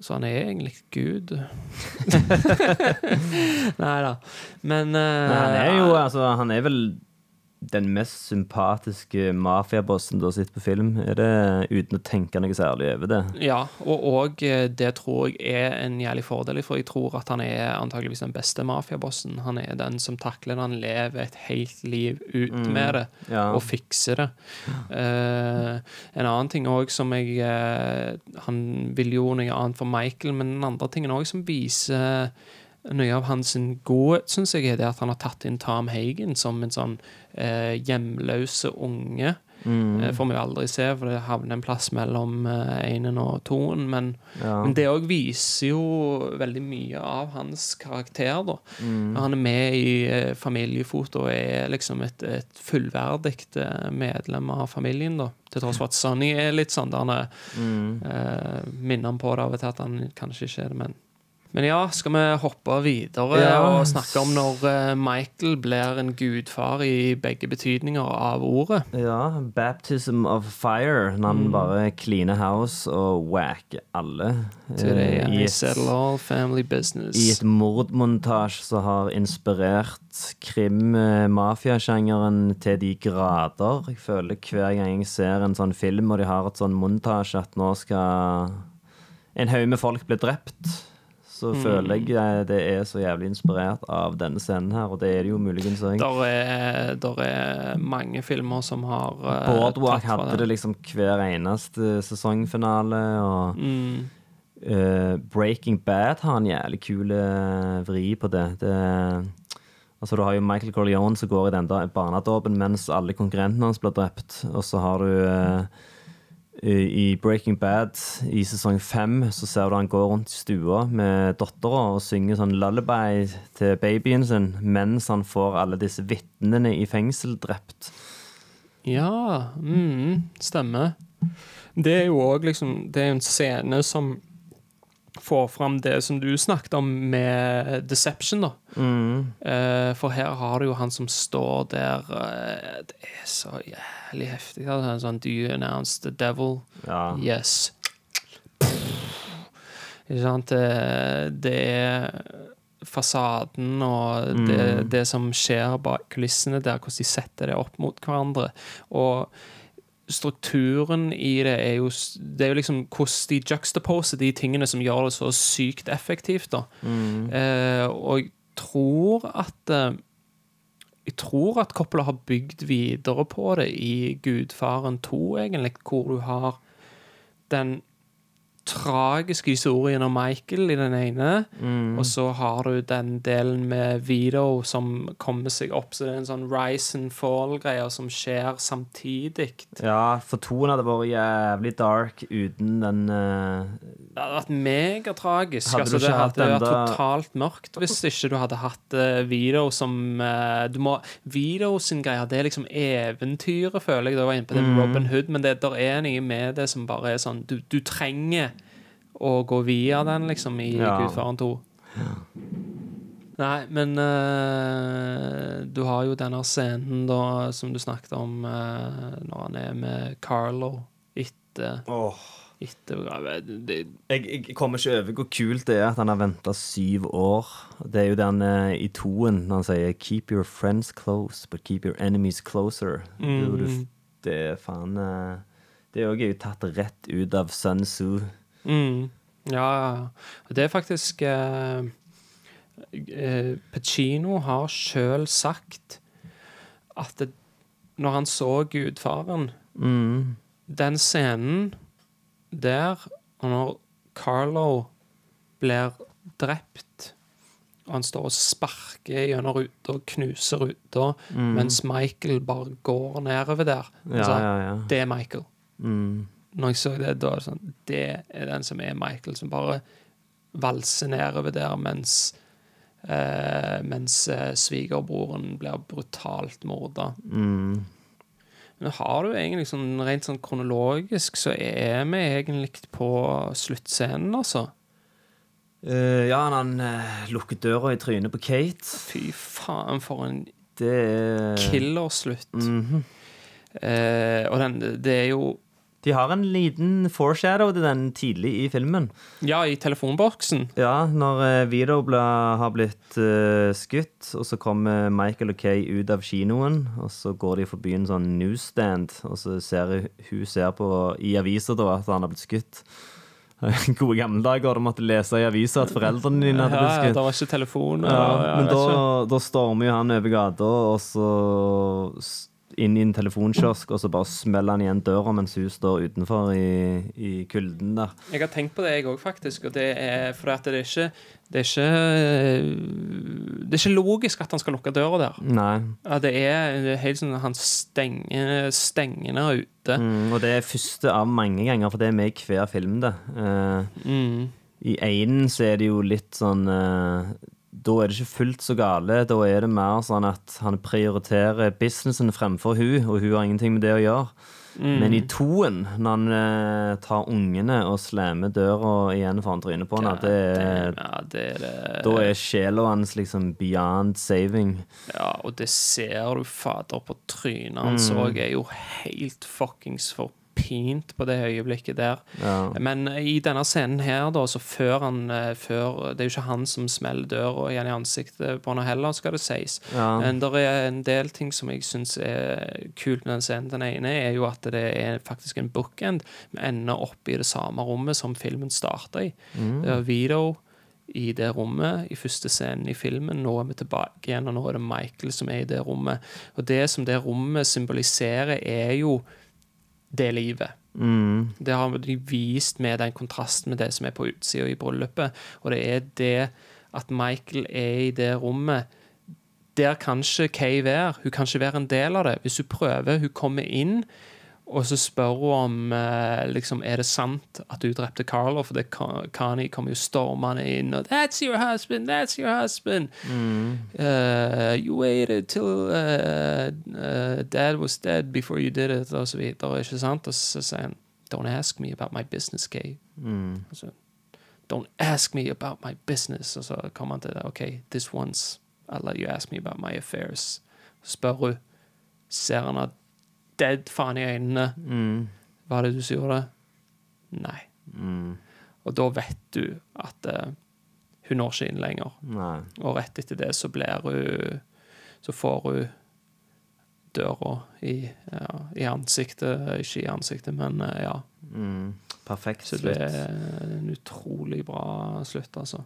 Så han er egentlig Gud. Nei da. Men, uh, Men han er jo altså, Han er vel den mest sympatiske mafiabossen du har sett på film? Er det uten å tenke noe særlig over det? Ja, og, og eh, det tror jeg er en jævlig fordel, for jeg tror at han er antageligvis den beste mafiabossen. Han er den som takler det. Han lever et helt liv ut med det, ja. og fikser det. Uh, en annen ting òg som jeg uh, Han vil jo noe annet for Michael, men den andre tingen òg som viser noe av hans godhet, syns jeg, er det at han har tatt inn Tom Hagen som en sånn eh, hjemløse unge. Mm. Eh, får vi jo aldri se, for det havner en plass mellom eh, enen og toen. Men, Ja. men det òg viser jo veldig mye av hans karakter, da. Mm. Han er med i eh, familiefoto og er liksom et, et fullverdig eh, medlem av familien, da. Til tross for at Sonny er litt sånn der han Mm. eh, minner han på det av og til at han kanskje ikke er det, men men ja, skal vi hoppe videre Ja. og snakke om når eh, Michael blir en gudfar i begge betydninger av ordet? Ja, 'Baptism of Fire'. Når han bare cleaner house og whacker alle. Today eh, I i, settle all family business. I et mordmontasje som har inspirert krim-mafiasjangeren til de grader. Jeg føler hver gang jeg ser en sånn film og de har et sånn montasje at nå skal en haug med folk bli drept. Så føler jeg eh, det er så jævlig inspirert av denne scenen her, og det er det jo muligens òg. Der er, der er mange filmer som har uh, Boardwalk hadde det liksom hver eneste sesongfinale, og Mm. uh, Breaking Bad har en jævlig kul vri på det. det altså Du har jo Michael Corleone som går i den barnedåpen mens alle konkurrentene hans blir drept. Og så har du eh, i Breaking Bad i sesong fem så ser du han går rundt i stua med dattera og synger sånn lullaby til babyen sin mens han får alle disse vitnene i fengsel drept. Ja, mm, stemmer. Det er jo òg liksom Det er en scene som får fram det som du snakket om med Deception, da. Eh, for her har du jo han som står der eh, Det er så jævlig heftig. Er Sånn, Do you announce the devil? Ja. Yes. Ikke sant? Det, er fasaden og det, det som skjer bak kulissene der, hvordan de setter det opp mot hverandre. Og strukturen i det er jo Det er jo liksom hvordan de juxtaposer de tingene som gjør det så sykt effektivt, da. Eh, og jeg tror at eh, Jeg tror at Coppola har bygd videre på det i Gudfaren 2, egentlig, hvor du har den tragiske historien om Michael i den ene, og så har du den delen med Vito som kommer seg opp, så det er en sånn rise and fall-greier som skjer samtidig. Ja, for toen hadde vært jævlig dark uten den uh... Det hadde vært megatragisk. Hadde Altså, det hadde vært enda... totalt mørkt hvis ikke du hadde hatt uh, Vito som uh, du må, Vito sin greie, det er liksom eventyret, føler jeg. Da var inne på det med Robin Hood, men det der er noe med det som bare er sånn Du, du trenger å gå via den, liksom, i Ja. Gudfaren 2. Nei, men uh, du har jo denne scenen da, som du snakket om, uh, når han er med Carlo etter, etter det, jeg, jeg kommer ikke over hvor kult det er at han har venta syv år. Det er jo den uh, i toen når han sier 'keep your friends close, but keep your enemies closer'. Du, du, det er faen Det òg er jo tatt rett ut av Sun Tzu. Mm. Ja, Det er faktisk eh, eh, Pacino har sjøl sagt at det, når han så Gudfaren Mm. Den scenen der, og når Carlo blir drept og han står og sparker gjennom ruta og knuser ruta, mens Michael bare går nedover der. Ja, Altså, ja, ja. Det er Michael. Mm. Når jeg så det, da er det sånn Det er den som er Michael, som bare valser nedover der mens eh, Mens eh, svigerbroren blir brutalt morda. Mm. Men har du egentlig sånn rent sånn kronologisk, så er vi egentlig på sluttscenen, altså. Uh, ja, han uh, lukker døra i trynet på Kate. Fy faen, for en Det killerslutt. Mm -hmm. uh, og den, det er jo De har en liten foreshadow til den tidlig i filmen. Ja, i telefonboksen. Ja, når eh, Vito har blitt uh, skutt, og så kommer Michael og Kay ut av kinoen, og så går de forbi en sånn newsstand, og så ser hun, ser på i avisa da at han har blitt skutt. Gode gamle dager, du måtte lese i avisa at foreldrene dine hadde blitt skutt. Ja, det var ikke telefon. Ja, men da, da stormer jo han over gata, og så inn i en telefonkiosk, og så bare smeller han igjen døra mens hun står utenfor i, i kulden der. Jeg har tenkt på det, jeg òg, faktisk. Og det er For at det er ikke det er ikke, det er ikke logisk at han skal lukke døra der. Nei. Ja, det er det er helt sånn at han stenger der ute. Mm, og det er første av mange ganger, for det er med i hver film, det. Uh, Mm. I einen så er det jo litt sånn eh, Da er det ikke fullt så gale. Da er det mer sånn at han prioriterer businessen fremfor hun, og hun har ingenting med det å gjøre. Men i toen, når han eh, tar ungene og slemmer døra igjen foran trynet på henne, det ja, det det. da er sjela hans liksom beyond saving. Ja, og det ser du fader på trynet hans Mm. òg. Er jo helt fuckings forpint på det øyeblikket der. Ja. Men i denne scenen her, da, så før han eh, før, Det er jo ikke han som smeller døra igjen i ansiktet på henne heller, skal det sies. Ja. Men det er en del ting som jeg syns er kult med den scenen. Den ene er jo at det er faktisk en bookend. Vi ender opp i det samme rommet som filmen starta i. Det er Vito i det rommet i første scenen i filmen. Nå er vi tilbake igjen, og nå er det Michael som er i det rommet. Og det som det rommet symboliserer, er jo det livet. Mm. Det har de vist med den kontrasten med det som er på utsida i bryllupet. Og det er det at Michael er i det rommet. Der kan ikke Kay være. Hun kan ikke være en del av det. Hvis hun prøver, hun kommer inn, og så spør hun om eh, liksom, er det sant at du drepte Carlo, for det Ka- Kani kommer jo stormende inn og 'That's your husband! That's your husband!' Uh, you waited till uh, uh, dad was dead before you did it, og så videre, ikke sant? Og så sier han, don't ask me about my business, Kay. Mm. så, don't ask me about my business. Og så kommer han til det, ok, this once, I'll let you ask me about my affairs. Spør hun, ser han at dead faen i øynene, Mm. er det du som gjorde det? Nei. Mm. Og da vet du at uh, hun når ikke inn lenger. Nei. Og rett etter det så blir hun Så får hun døra i, ja, i ansiktet. Ikke i ansiktet, men eh, ja. Mm. Perfekt Så det er en utrolig bra slutt, altså.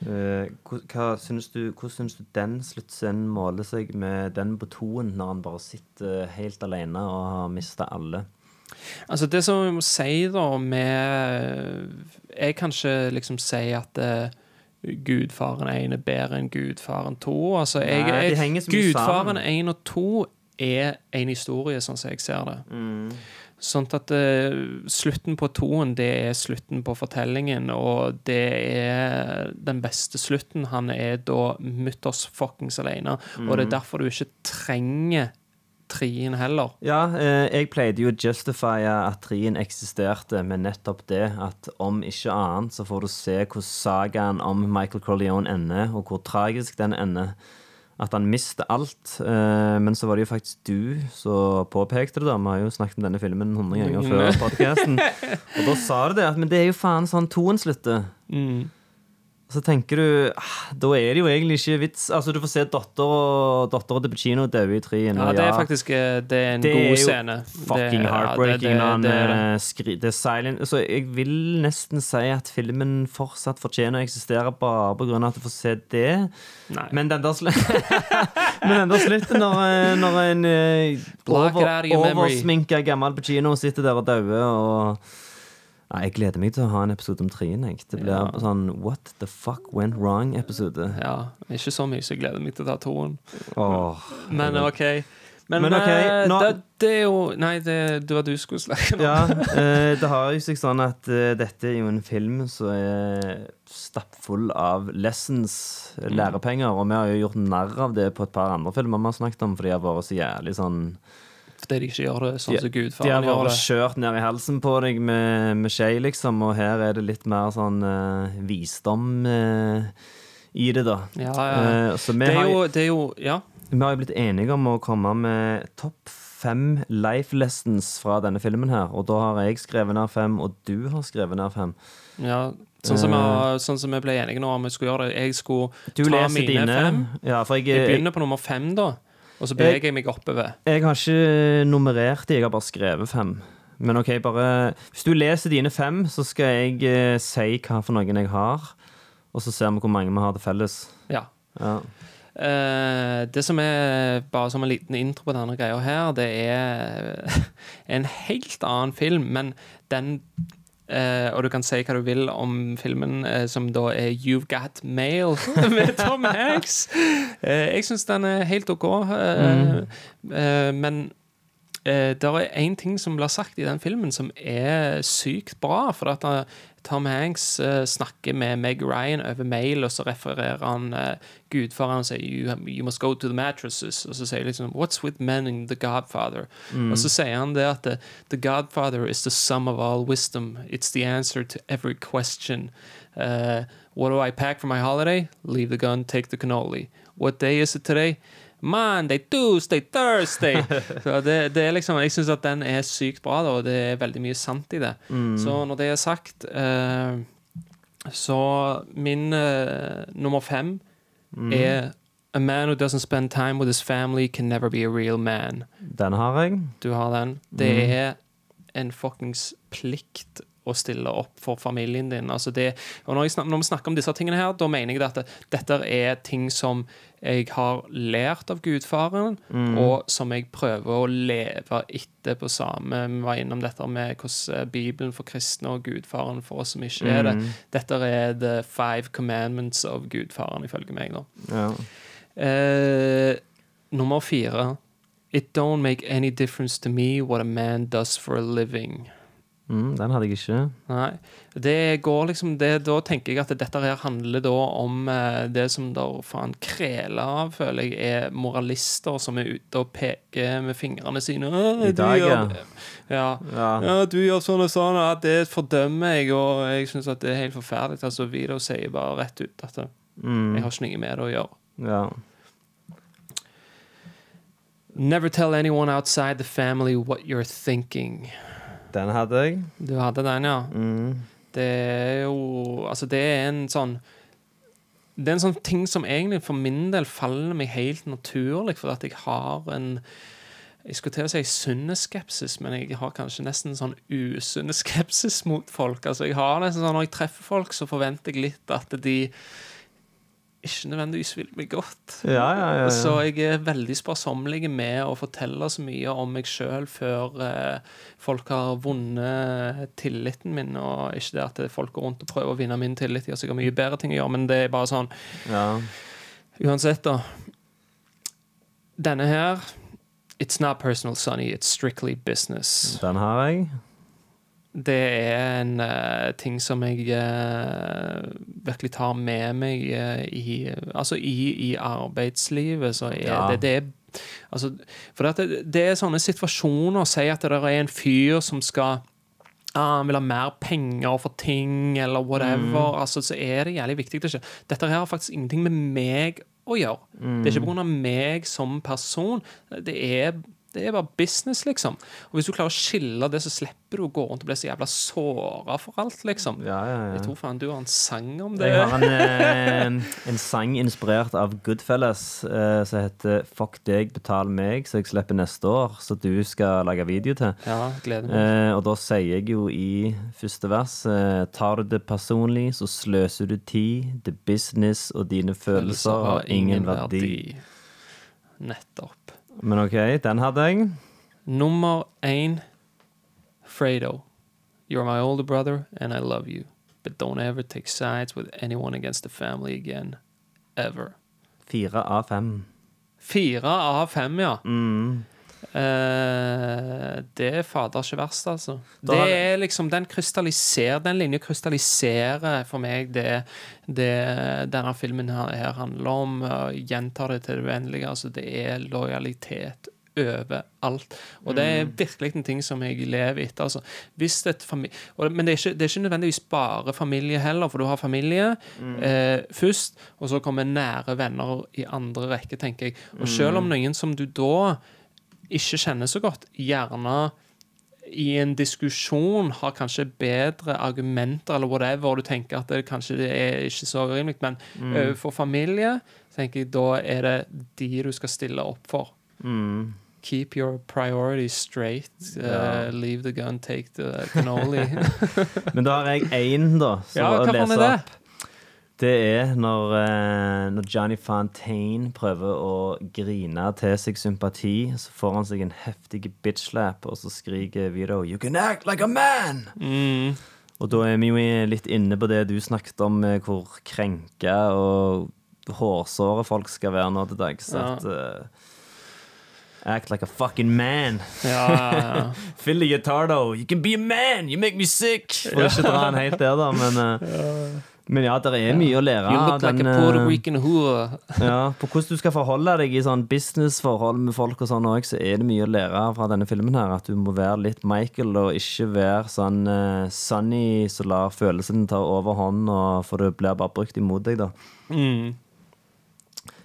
Eh, hva, synes du, hvordan syns du den sluttscenen måler seg med den på toen, når han bare sitter helt alene og har mista alle? Altså, det som jeg må si, da, med Jeg kan ikke liksom si at uh, Gudfaren 1 er bedre enn Gudfaren 2. Altså, jeg, Nei, jeg, Gudfaren sammen. 1 og 2 er en historie, sånn som jeg ser det. Mm. Sånn at uh, slutten på toen, det er slutten på fortellingen, og det er den beste slutten. Han er da mutters fuckings alene, og det er derfor du ikke trenger trien heller. Ja, eh, jeg pleide jo å justifye at trien eksisterte med nettopp det at om ikke annet så får du se hvordan sagaen om Michael Corleone ender, og hvor tragisk den ender. At han mister alt. Eh, men så var det jo faktisk du som påpekte det, da. Vi har jo snakket om denne filmen 100 ganger før podcasten. Og da sa du det, at men det er jo faen sånn toen slutter. Mm. Og så tenker du ah, Da er det jo egentlig ikke vits. Altså, du får se dattera til Pacino dø i trien. Ja, det er faktisk eh, det er en Det er god jo scene. fucking Det- ja, heartbreaking det- det- det er det. eh. Det er silent. Så jeg vil nesten si at filmen fortsatt fortjener å eksistere bare på grunn av at du får se det. Nei. Men den der, sl Men den der slutten når, eh, når en over, oversminka gammel Pacino sitter der og dauer og Nei, Jeg gleder meg til å ha en episode om trien. Jeg. Det blir Ja. sånn What the fuck went wrong-episode. Ja, ikke så mye, så jeg gleder meg til å ta toen. Oh, Men OK. Men, Men ok, eh, nå- det, det er jo Nei, det, det var du som skulle snakke om. Ja, eh, det har jo seg sånn at eh, dette er jo en film som er stappfull av lessons, Mm. lærepenger, og vi har jo gjort narr av det på et par andre filmer vi har snakket om, for de har vært så jævlig sånn Fordi de ikke gjør det sånn som De har bare kjørt ned i halsen på deg med, med skje, liksom, og her er det litt mer sånn uh, visdom uh, i det, da. Ja, ja. Uh, så vi Det er har, jo, det er jo Ja. vi har jo blitt enige om å komme med topp fem life lessons fra denne filmen her. Og da har jeg skrevet ned fem, og du har skrevet ned fem. Ja, sånn, som jeg, sånn som jeg, ble enige nå om vi skulle gjøre det. Jeg skulle Du ta mine dine. fem. Ja, for jeg, Jeg jeg, begynner på nummer fem, da. Og så beveger jeg meg oppover. jeg har ikke nummerert de, jeg har bare skrevet fem. Men OK, bare Hvis du leser dine fem, så skal jeg eh, si hva for noen jeg har. Og så ser vi hvor mange vi har til felles. Ja. Ja. Eh, det som er bare som en liten intro på denne greia her, det er en helt annen film, men den eh, og du kan si hva du vil om filmen, uh, som da er You've Got Mail med Tom Hanks. Uh, jeg syns den er helt OK, mm. men det er én ting som blir sagt i den filmen som er sykt bra. For at Tom Hanks uh, snakker med Meg Ryan over mail, og så refererer han uh, gudfaren og sier you, you must go to the mattresses. Og så sier liksom What's with men in The Godfather? Og så sier han det at the, the Godfather is the sum of all wisdom. It's the answer to every question. Uh, what do I pack for my holiday? Leave the gun, take the cannoli. What day is it today? Monday, Tuesday, Thursday. Så det, det er liksom, jeg syns at den er sykt bra, da, og det er veldig mye sant i det. Så når det er sagt eh, Så min eh, nummer fem er A man who doesn't spend time with his family can never be a real man. Den har jeg. Du har den. Det er en fuckings plikt å stille opp for familien din. Altså det, og når, jeg snak, når vi snakker om disse tingene her, da mener jeg at det, dette er ting som jeg har lært av gudfaren, og som jeg prøver å leve etter på samme Vi var innom dette med hvordan Bibelen for kristne og gudfaren for oss som ikke er det. Dette er the five commandments of gudfaren, ifølge meg. da. Ja. Eh, nummer fire. It don't make any difference to me what a man does for a living. Mm, den hadde jeg ikke. Nei. Det går liksom det, Da tenker jeg at dette her handler da om eh, det som da faen kreler av, føler jeg, er moralister som er ute og peker med fingrene sine. I dag, ja. ja. Ja. Ja, du gjør sånn og sånn, og det fordømmer jeg, og jeg syns at det er helt forferdelig. Altså, Vito sier bare rett ut at Mm, jeg har ikke noe med det å gjøre. ja. Never tell anyone outside the family what you're thinking. Den hadde jeg. Du hadde den, ja. Mm. Det er jo Altså, det er en sånn Det er en sånn ting som egentlig for min del faller meg helt naturlig, for at jeg har en jeg skulle til å si sunne skepsis, men jeg har kanskje nesten sånn usunne skepsis mot folk. Altså, jeg har nesten sånn Når jeg treffer folk, så forventer jeg litt at de ikke nødvendigvis vil bli godt. Ja, ja, ja. Så jeg er veldig sparsommelig med å fortelle så mye om meg sjøl før eh, folk har vunnet tilliten min. Og ikke det at folk går rundt og prøver å vinne min tillit. De har sikkert mye bedre ting å gjøre, men det er bare sånn ja. Uansett, da. Denne her It's not personal, Sonny. It's strictly business. Den har jeg. Det er en uh, ting som jeg uh, virkelig tar med meg uh, i Altså i, i arbeidslivet, så er Ja. det, det er Altså, for det, det er sånne situasjoner Si at det er en fyr som skal ah, han vil ha mer penger for ting, eller whatever. Altså, så er det jævlig viktig. Det dette her har faktisk ingenting med meg å gjøre. Det er ikke pga. meg som person. Det er, det er bare business, liksom. Og hvis du klarer å skille det, så slipper du å gå rundt og bli så jævla såra for alt, liksom. Ja, ja, ja. Jeg tror faen du har en sang om det. Jeg har en, en, en sang inspirert av Goodfellas eh, som heter 'Fuck deg, betal meg', så jeg slipper neste år, så du skal lage video til. Ja, gleder meg. Eh, og da sier jeg jo i første vers eh, Tar du det personlig, så sløser du tid. Det business og dine følelser har ingen verdi. Nettopp. Men OK, den hadde jeg. Nummer én Fredo. You're my older brother, and I love you. But don't ever take sides with anyone against the family again. Ever. Fire av fem. Fire av fem, ja. Mm. Eh, det er fader ikke verst, altså. Da Det er liksom, Den krystalliserer, den linja krystalliserer for meg det, det denne filmen her, her handler om. og gjentar det til det uendelige. Altså, det er lojalitet overalt. Og det er virkelig en ting som jeg lever etter. Altså. Hvis et fami og, men det er, ikke, det er ikke nødvendigvis bare familie heller, for du har familie eh, først, og så kommer nære venner i andre rekke, tenker jeg. Og selv om noen som du da ikke kjenner så godt, gjerne i en diskusjon har kanskje bedre argumenter eller whatever, og du tenker at det kanskje det er ikke så rimelig, men Mm. overfor familie tenker jeg da er det de du skal stille opp for. Mm. Keep your priorities straight. Uh, Leave the gun, take the cannoli. Men da har jeg én, da. som ja, å lese opp. Det er når, eh, når Johnny Fontaine prøver å grine til seg sympati, så får han seg en heftig bitch-slap, og så skriker Vito 'You can act like a man'! Mm. Og da er vi jo litt inne på det du snakket om, eh, hvor krenka og hårsåre folk skal være nå til dags. Ja. At uh, Act like a fucking man. Ja, ja, ja. Fill the guitar, though. You can be a man! You make me sick! Får ikke dra den helt der, da. Men, eh, men ja, det er mye å lære You look like den, a eh, Puerto Rican whore. ja, På hvordan du skal forholde deg i sånn businessforhold med folk, og sånn også, så er det mye å lære fra denne filmen. her At du må være litt Michael, og ikke være sånn uh, Sunny som lar følelsene ta overhånd, og for det blir bare brukt imot deg, da. Mm.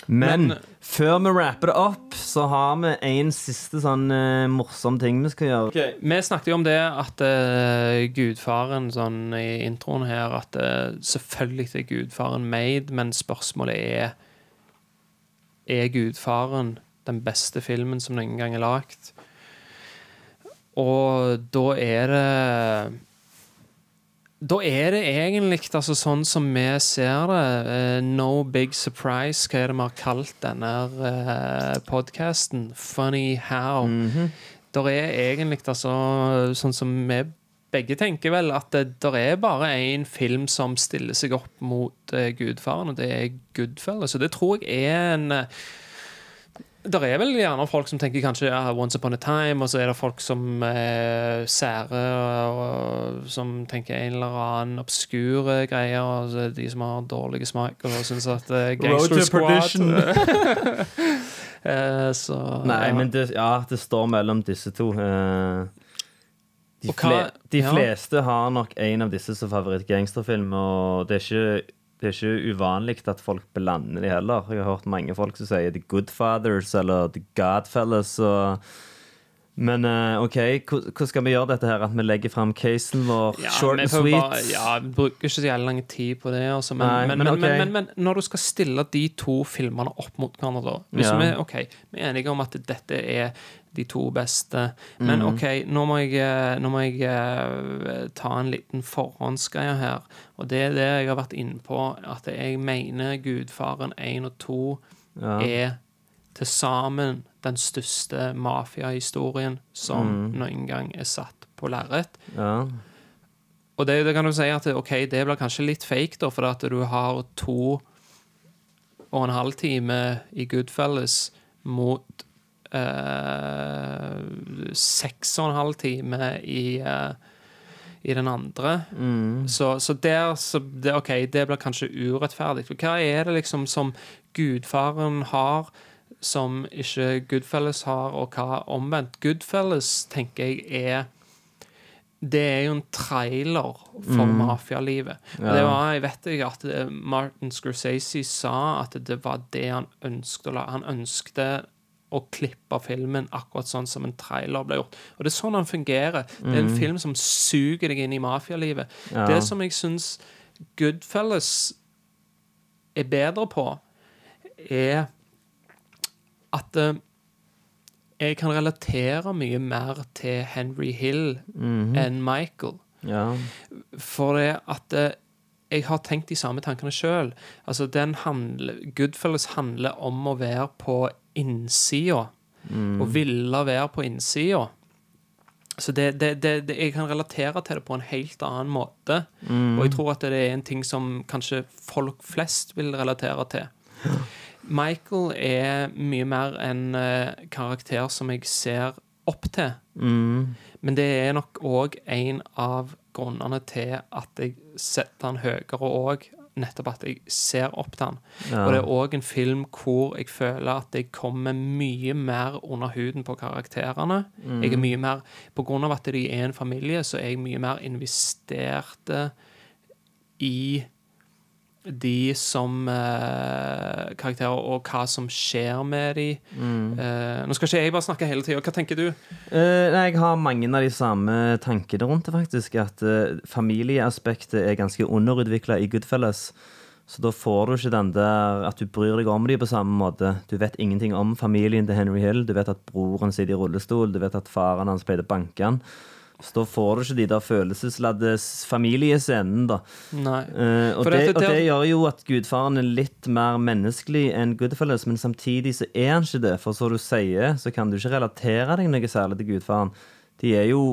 Men, Men- før vi rapper det opp, så har vi en siste sånn uh, morsom ting vi skal gjøre. Vi snakket jo om det at uh, gudfaren sånn i introen her At uh, selvfølgelig er gudfaren made, men spørsmålet er Er gudfaren den beste filmen som noen gang er lagd? Og da er det da er det egentlig altså, sånn som vi ser det. eh, no big surprise, hva er det vi har kalt denne uh, podkasten? Funny how. Der er egentlig altså sånn som vi begge tenker vel, at det der er bare én film som stiller seg opp mot eh, Gudfaren, og det er Goodfellas. Så det tror jeg er en eh, der er vel gjerne folk som tenker kanskje ja, Once Upon a Time, og så er det folk som er sære, og, og som tenker en eller annen obskure greier, og så er det de som har dårlig smak og syns at uh, Gangster Squad. Eh, Så Nei, men det, ja, det står mellom disse to. Eh, De, hva- fle de ja. fleste har nok en av disse som favorittgangsterfilm, og det er ikke det er ikke uvanlig at folk blander de heller. Jeg har hørt mange folk som sier The Goodfathers eller The Godfellas. Men eh, OK, hvordan skal vi gjøre dette her? At vi legger fram casen vår Ja, short and sweet? Bare, ja, vi bruker ikke så jævlig lang tid på det. Altså, men, Nei, men, men men, men, men, men når du skal stille de to filmene opp mot hverandre, da Hvis Ja. vi, okay, vi er enige om at dette er de to beste, men Mhm. OK, nå må jeg, eh, nå må jeg eh, ta en liten forhåndsgreie her. Og det er det jeg har vært inne på, at jeg mener Gudfaren 1 og 2 Ja. er til sammen den største mafiahistorien som mm. noen gang er satt på lerret. Ja. Og det, det kan du si at ok, det blir kanskje litt fake, da, for at du har to og en halv time i Goodfellas mot seks og en halv time i, eh, i den andre. Så, så der så det, OK, det blir kanskje urettferdig. For hva er det liksom som gudfaren har som ikke Goodfellas har, og hva omvendt? Goodfellas, tenker jeg, er det er jo en trailer for mafialivet. Ja. Det var, jeg vet ikke at eh, Martin Scorsese sa at det var det han ønsket å lage. Han ønsket å klippe filmen akkurat sånn som en trailer ble gjort. Og det er sånn han fungerer. Det er en film som suger deg inn i mafialivet. Ja. Det som jeg syns Goodfellas er bedre på, er at uh, jeg kan relatere mye mer til Henry Hill enn Michael. ja. For det at uh, jeg har tenkt de samme tankene sjøl. Altså, den Goodfellas handler om å være på innsida. Og ville være på innsida. Så det, det, det, jeg kan relatere til det på en helt annen måte. Og jeg tror at det er en ting som kanskje folk flest vil relatere til. Michael er mye mer en eh, karakter som jeg ser opp til. Men det er nok òg en av grunnene til at jeg setter han høyere òg. Nettopp at jeg ser opp til han. Og det er òg en film hvor jeg føler at jeg kommer mye mer under huden på karakterene. Jeg er mye mer, På grunn av at de er en familie, så er jeg mye mer investert i de som eh, karakterer, og hva som skjer med de. Eh, nå skal ikke jeg bare snakke hele tida. Hva tenker du? Eh, nei, jeg har mange av de samme tankene rundt det, faktisk. At eh, familieaspektet er ganske underutvikla i Goodfellas. Så da får du ikke den der at du bryr deg om dem på samme måte. Du vet ingenting om familien til Henry Hill. Du vet at broren sitter i rullestol. Du vet at faren hans pleide å banke han. Så da får du ikke de der følelsesladde familiescenene, da. Nei. Uh, og, det, det, og det gjør jo at gudfaren er litt mer menneskelig enn Goodfellas, men samtidig så er han ikke det. For som du sier, så kan du ikke relatere deg noe særlig til gudfaren. De er jo,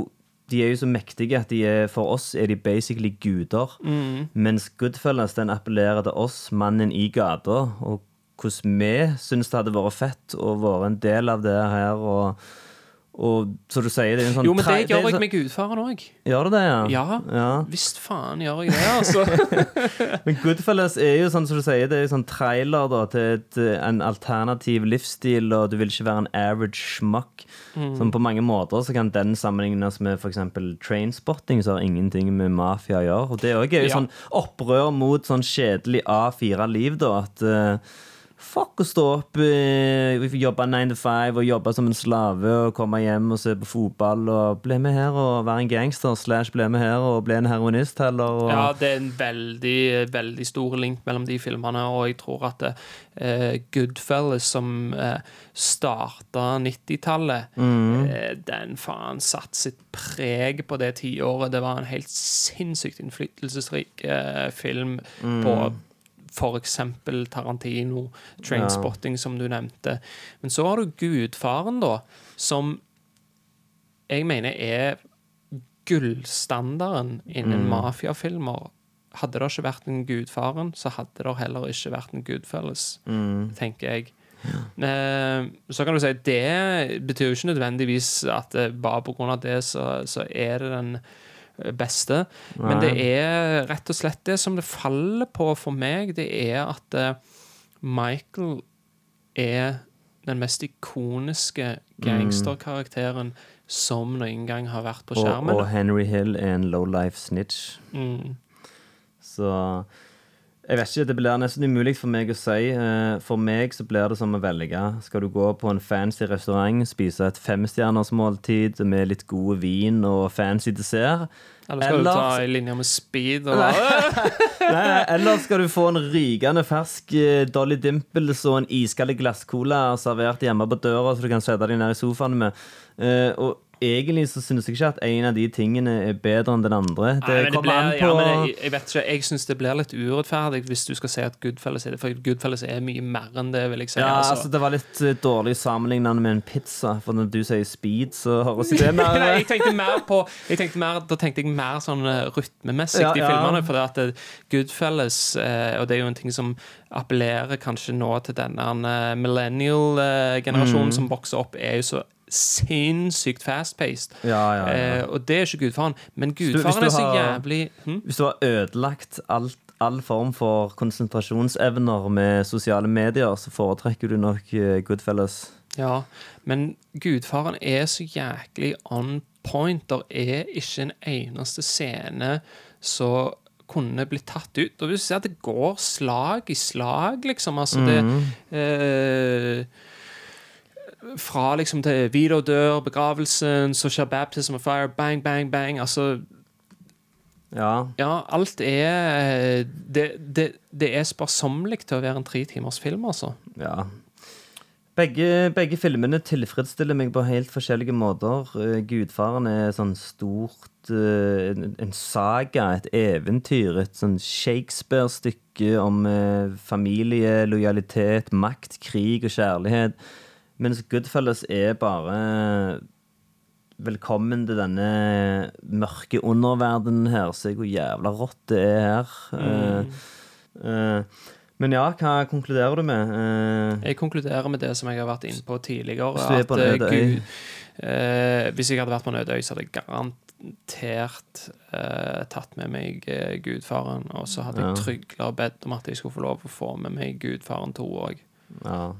de er jo så mektige at de er, for oss er de basically guder. Mm. Mens Goodfellas den appellerer til oss, mannen i gata, og hvordan vi syns det hadde vært fett å være en del av det her. og og så du sier, det er en sånn Jo, men det tre- gjør jeg sånn- med gudfaren òg. Gjør du det, ja? Ja. ja. Visst faen gjør jeg det, altså. Men Goodfellas er jo sånn som du sier, det er jo sånn trailer da, til et, en alternativ livsstil, og du vil ikke være en average schmuck. Som på mange måter så kan den sammenlignes med f.eks. trainspotting, som har ingenting med mafia å gjøre. Og det òg er jo Ja. sånn opprør mot sånn kjedelig A4-liv, da. At eh, Fuck å stå opp, eh, jobbe 9 to 5 og jobbe som en slave og komme hjem og se på fotball og bli med her og være en gangster slash bli med her og bli en heroinist heller. Og, Ja, det er en veldig, veldig stor link mellom de filmene, og jeg tror at eh, Goodfellas, som eh, starta 90-tallet, eh, den faen satte sitt preg på det tiåret. Det var en helt sinnssykt innflytelsesrik eh, film på eksempel Tarantino, Trainspotting, som du nevnte. Men så har du Gudfaren, da, som jeg mener er gullstandarden innen mafiafilmer. Hadde det ikke vært en Gudfaren, så hadde det heller ikke vært en Goodfellas, tenker jeg. Ja. Så kan du si det betyr jo ikke nødvendigvis at eh, bare av det så, så er det den beste. Men det er rett og slett det som det faller på for meg, det er at eh, Michael er den mest ikoniske gangsterkarakteren som noen gang har vært på skjermen. og Henry Hill er en low life snitch. Mm. Så jeg vet ikke, Det blir nesten umulig for meg å si. Eh, For meg så blir det som å velge. Skal du gå på en fancy restaurant, spise et femstjerners måltid med litt god vin og fancy dessert? Eller skal du ta i linje med speed? Og Nei. Nei, eller skal du få en rykende fersk eh, Dolly Dimples og en iskald glasscola servert hjemme på døra, så du kan sette deg ned i sofaen med? Uh, og egentlig så synes jeg ikke at en av de tingene er bedre enn den andre. Det, Nei, kommer det blir, an på ja, men jeg, jeg vet ikke, jeg syns det blir litt urettferdig hvis du skal si at Goodfellas er det, for Goodfellas er mye mer enn det, vil jeg si. Ja, altså. altså Det var litt eh, dårlig sammenlignende med en pizza. For når du sier speed, så høres det mer Nei, jeg tenkte mer på jeg tenkte mer, Da tenkte jeg mer sånn eh, rytmemessig Ja, i ja. filmene. For det at eh, Goodfellas, og det er jo en ting som appellerer kanskje nå til denne millennial-generasjonen Mm. som vokser opp, er jo så sinnssykt fast-paced. Ja, ja, ja. Eh, og det er ikke gudfaren. Men gudfaren er så har- jævlig hm? Hvis du har ødelagt alt, all form for konsentrasjonsevner med sosiale medier, så foretrekker du nok eh, Goodfellas. Ja, men gudfaren er så jæklig on point. Der er ikke en eneste scene som kunne blitt tatt ut. Og hvis du ser at det går slag i slag, liksom. Altså det eh, Fra liksom til Vito dør, begravelsen, så skjer baptism of fire, bang, bang, bang. Altså Ja. Ja, alt er Det, det, det er sparsommelig til å være en tre timers film, altså. ja. Begge, begge filmene tilfredsstiller meg på helt forskjellige måter. Eh, Gudfaren er sånn stort eh, en, en saga, et eventyr, et sånn Shakespeare-stykke om eh, familie, lojalitet, makt, krig og kjærlighet. Mens Goodfellas er bare Velkommen til denne mørke underverdenen her. Se hvor jævla rått det er her. Mm. Uh, uh, men ja, hva konkluderer du med? Uh, Jeg konkluderer med det som jeg har vært inne på tidligere. Hvis på øy. Gud- uh, hvis jeg hadde vært på en øde øy, så hadde jeg garantert uh, tatt med meg Gudfaren. Og så hadde Ja. jeg og bedt om at jeg skulle få lov å få med meg Gudfaren to òg. Ja.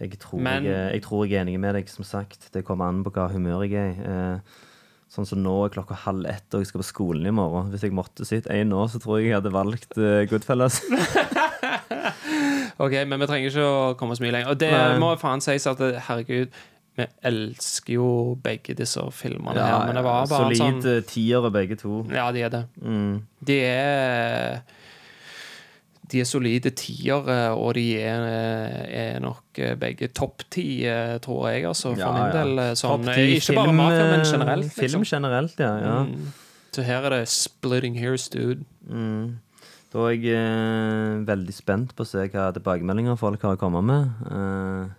Jeg tror, Men- jeg, er- jeg tror jeg er enig med deg, som sagt. Det kommer an på hva humør jeg er i. Eh, Sånn som nå er klokka halv ett, og jeg skal på skolen i morgen. Hvis jeg måtte sitt én nå, så tror jeg jeg hadde valgt eh, Goodfellas. Ok, Men vi trenger ikke å komme så mye lenger. Og det Nei. må faen sies at herregud, vi elsker jo begge disse filmene her, men det var bare en solid sånn uh, tiere, begge to. Ja, de er det. Mm. De er De er solide tiere, og de er, er nok eh, begge topp ti, eh, tror jeg, altså, for Ja, min del. eh, Sånn, ikke bare film, mafia, men generelt. generelt. Film Liksom. generelt, ja. ja. Mm. Så her er det splitting hairs, dude. Mm. Da er jeg eh, veldig spent på å se hva tilbakemeldinger folk har å komme med. Eh,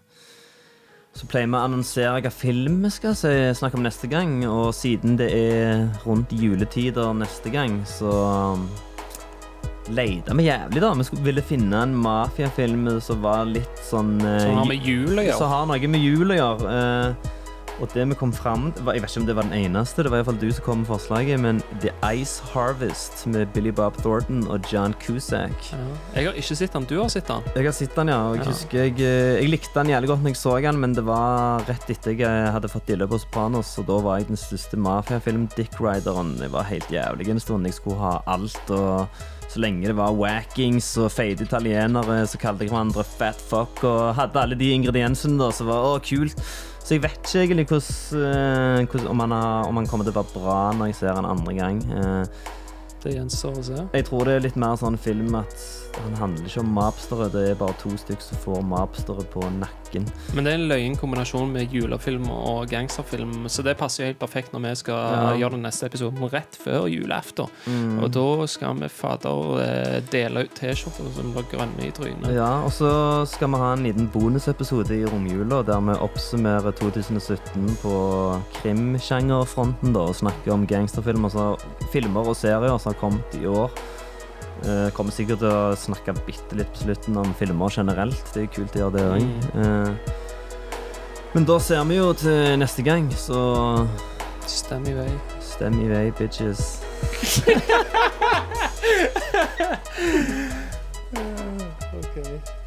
så pleier vi å annonsere hva film vi skal se, snakke om neste gang. Og siden det er rundt juletider neste gang, så leita vi jævlig, da. Vi ville finne en mafiafilm som var litt sånn eh, Som har med jul å som har noe med jul å gjøre. eh, og det vi kom fram til Jeg vet ikke om det var den eneste, det var iallfall du som kom med forslaget, men The Ice Harvest med Billy Bob Thornton og John Cusack. Ja. Jeg har ikke sett den. Du har sett den. Jeg har sett den, ja. Og jeg Ja. husker jeg, eh, jeg likte den jævlig godt når jeg så den, men det var rett etter jeg hadde fått dille på Sopranos, og da var jeg den største mafiafilm-dick-rideren. Jeg var helt jævlig en stund. Jeg skulle ha alt, og så lenge det var wackings og feite italienere, så kalte hverandre fat fuck, og hadde alle de ingrediensene da, som var å, kult. Så jeg vet ikke egentlig hvordan, eh, hvordan, om, han har, om han kommer til å være bra når jeg ser han andre gang. Eh, Det gjenstår å se. jeg tror det er litt mer sånn film at han handler ikke om mapstere, Det er bare to stykker som får mapstere på nakken. Men det er en løyen kombinasjon med julefilm og gangsterfilm, så det passer jo helt perfekt når vi skal Ja. gjøre den neste episoden rett før julaften. Mm. Og da skal vi fader eh, dele ut T-skjorter som blir grønne i trynet. Ja, og så skal vi ha en liten bonusepisode i romjula der vi oppsummerer 2017 på krimsjangerfronten og snakker om gangsterfilmer, altså filmer og serier som har kommet i år. Uh, kommer sikkert til å snakke bitte litt på slutten om filmer generelt. Det er kult å gjøre det òg. Uh, mm. eh, men da ser vi jo til neste gang, så Stem i vei. Stem i vei, bitches. okay.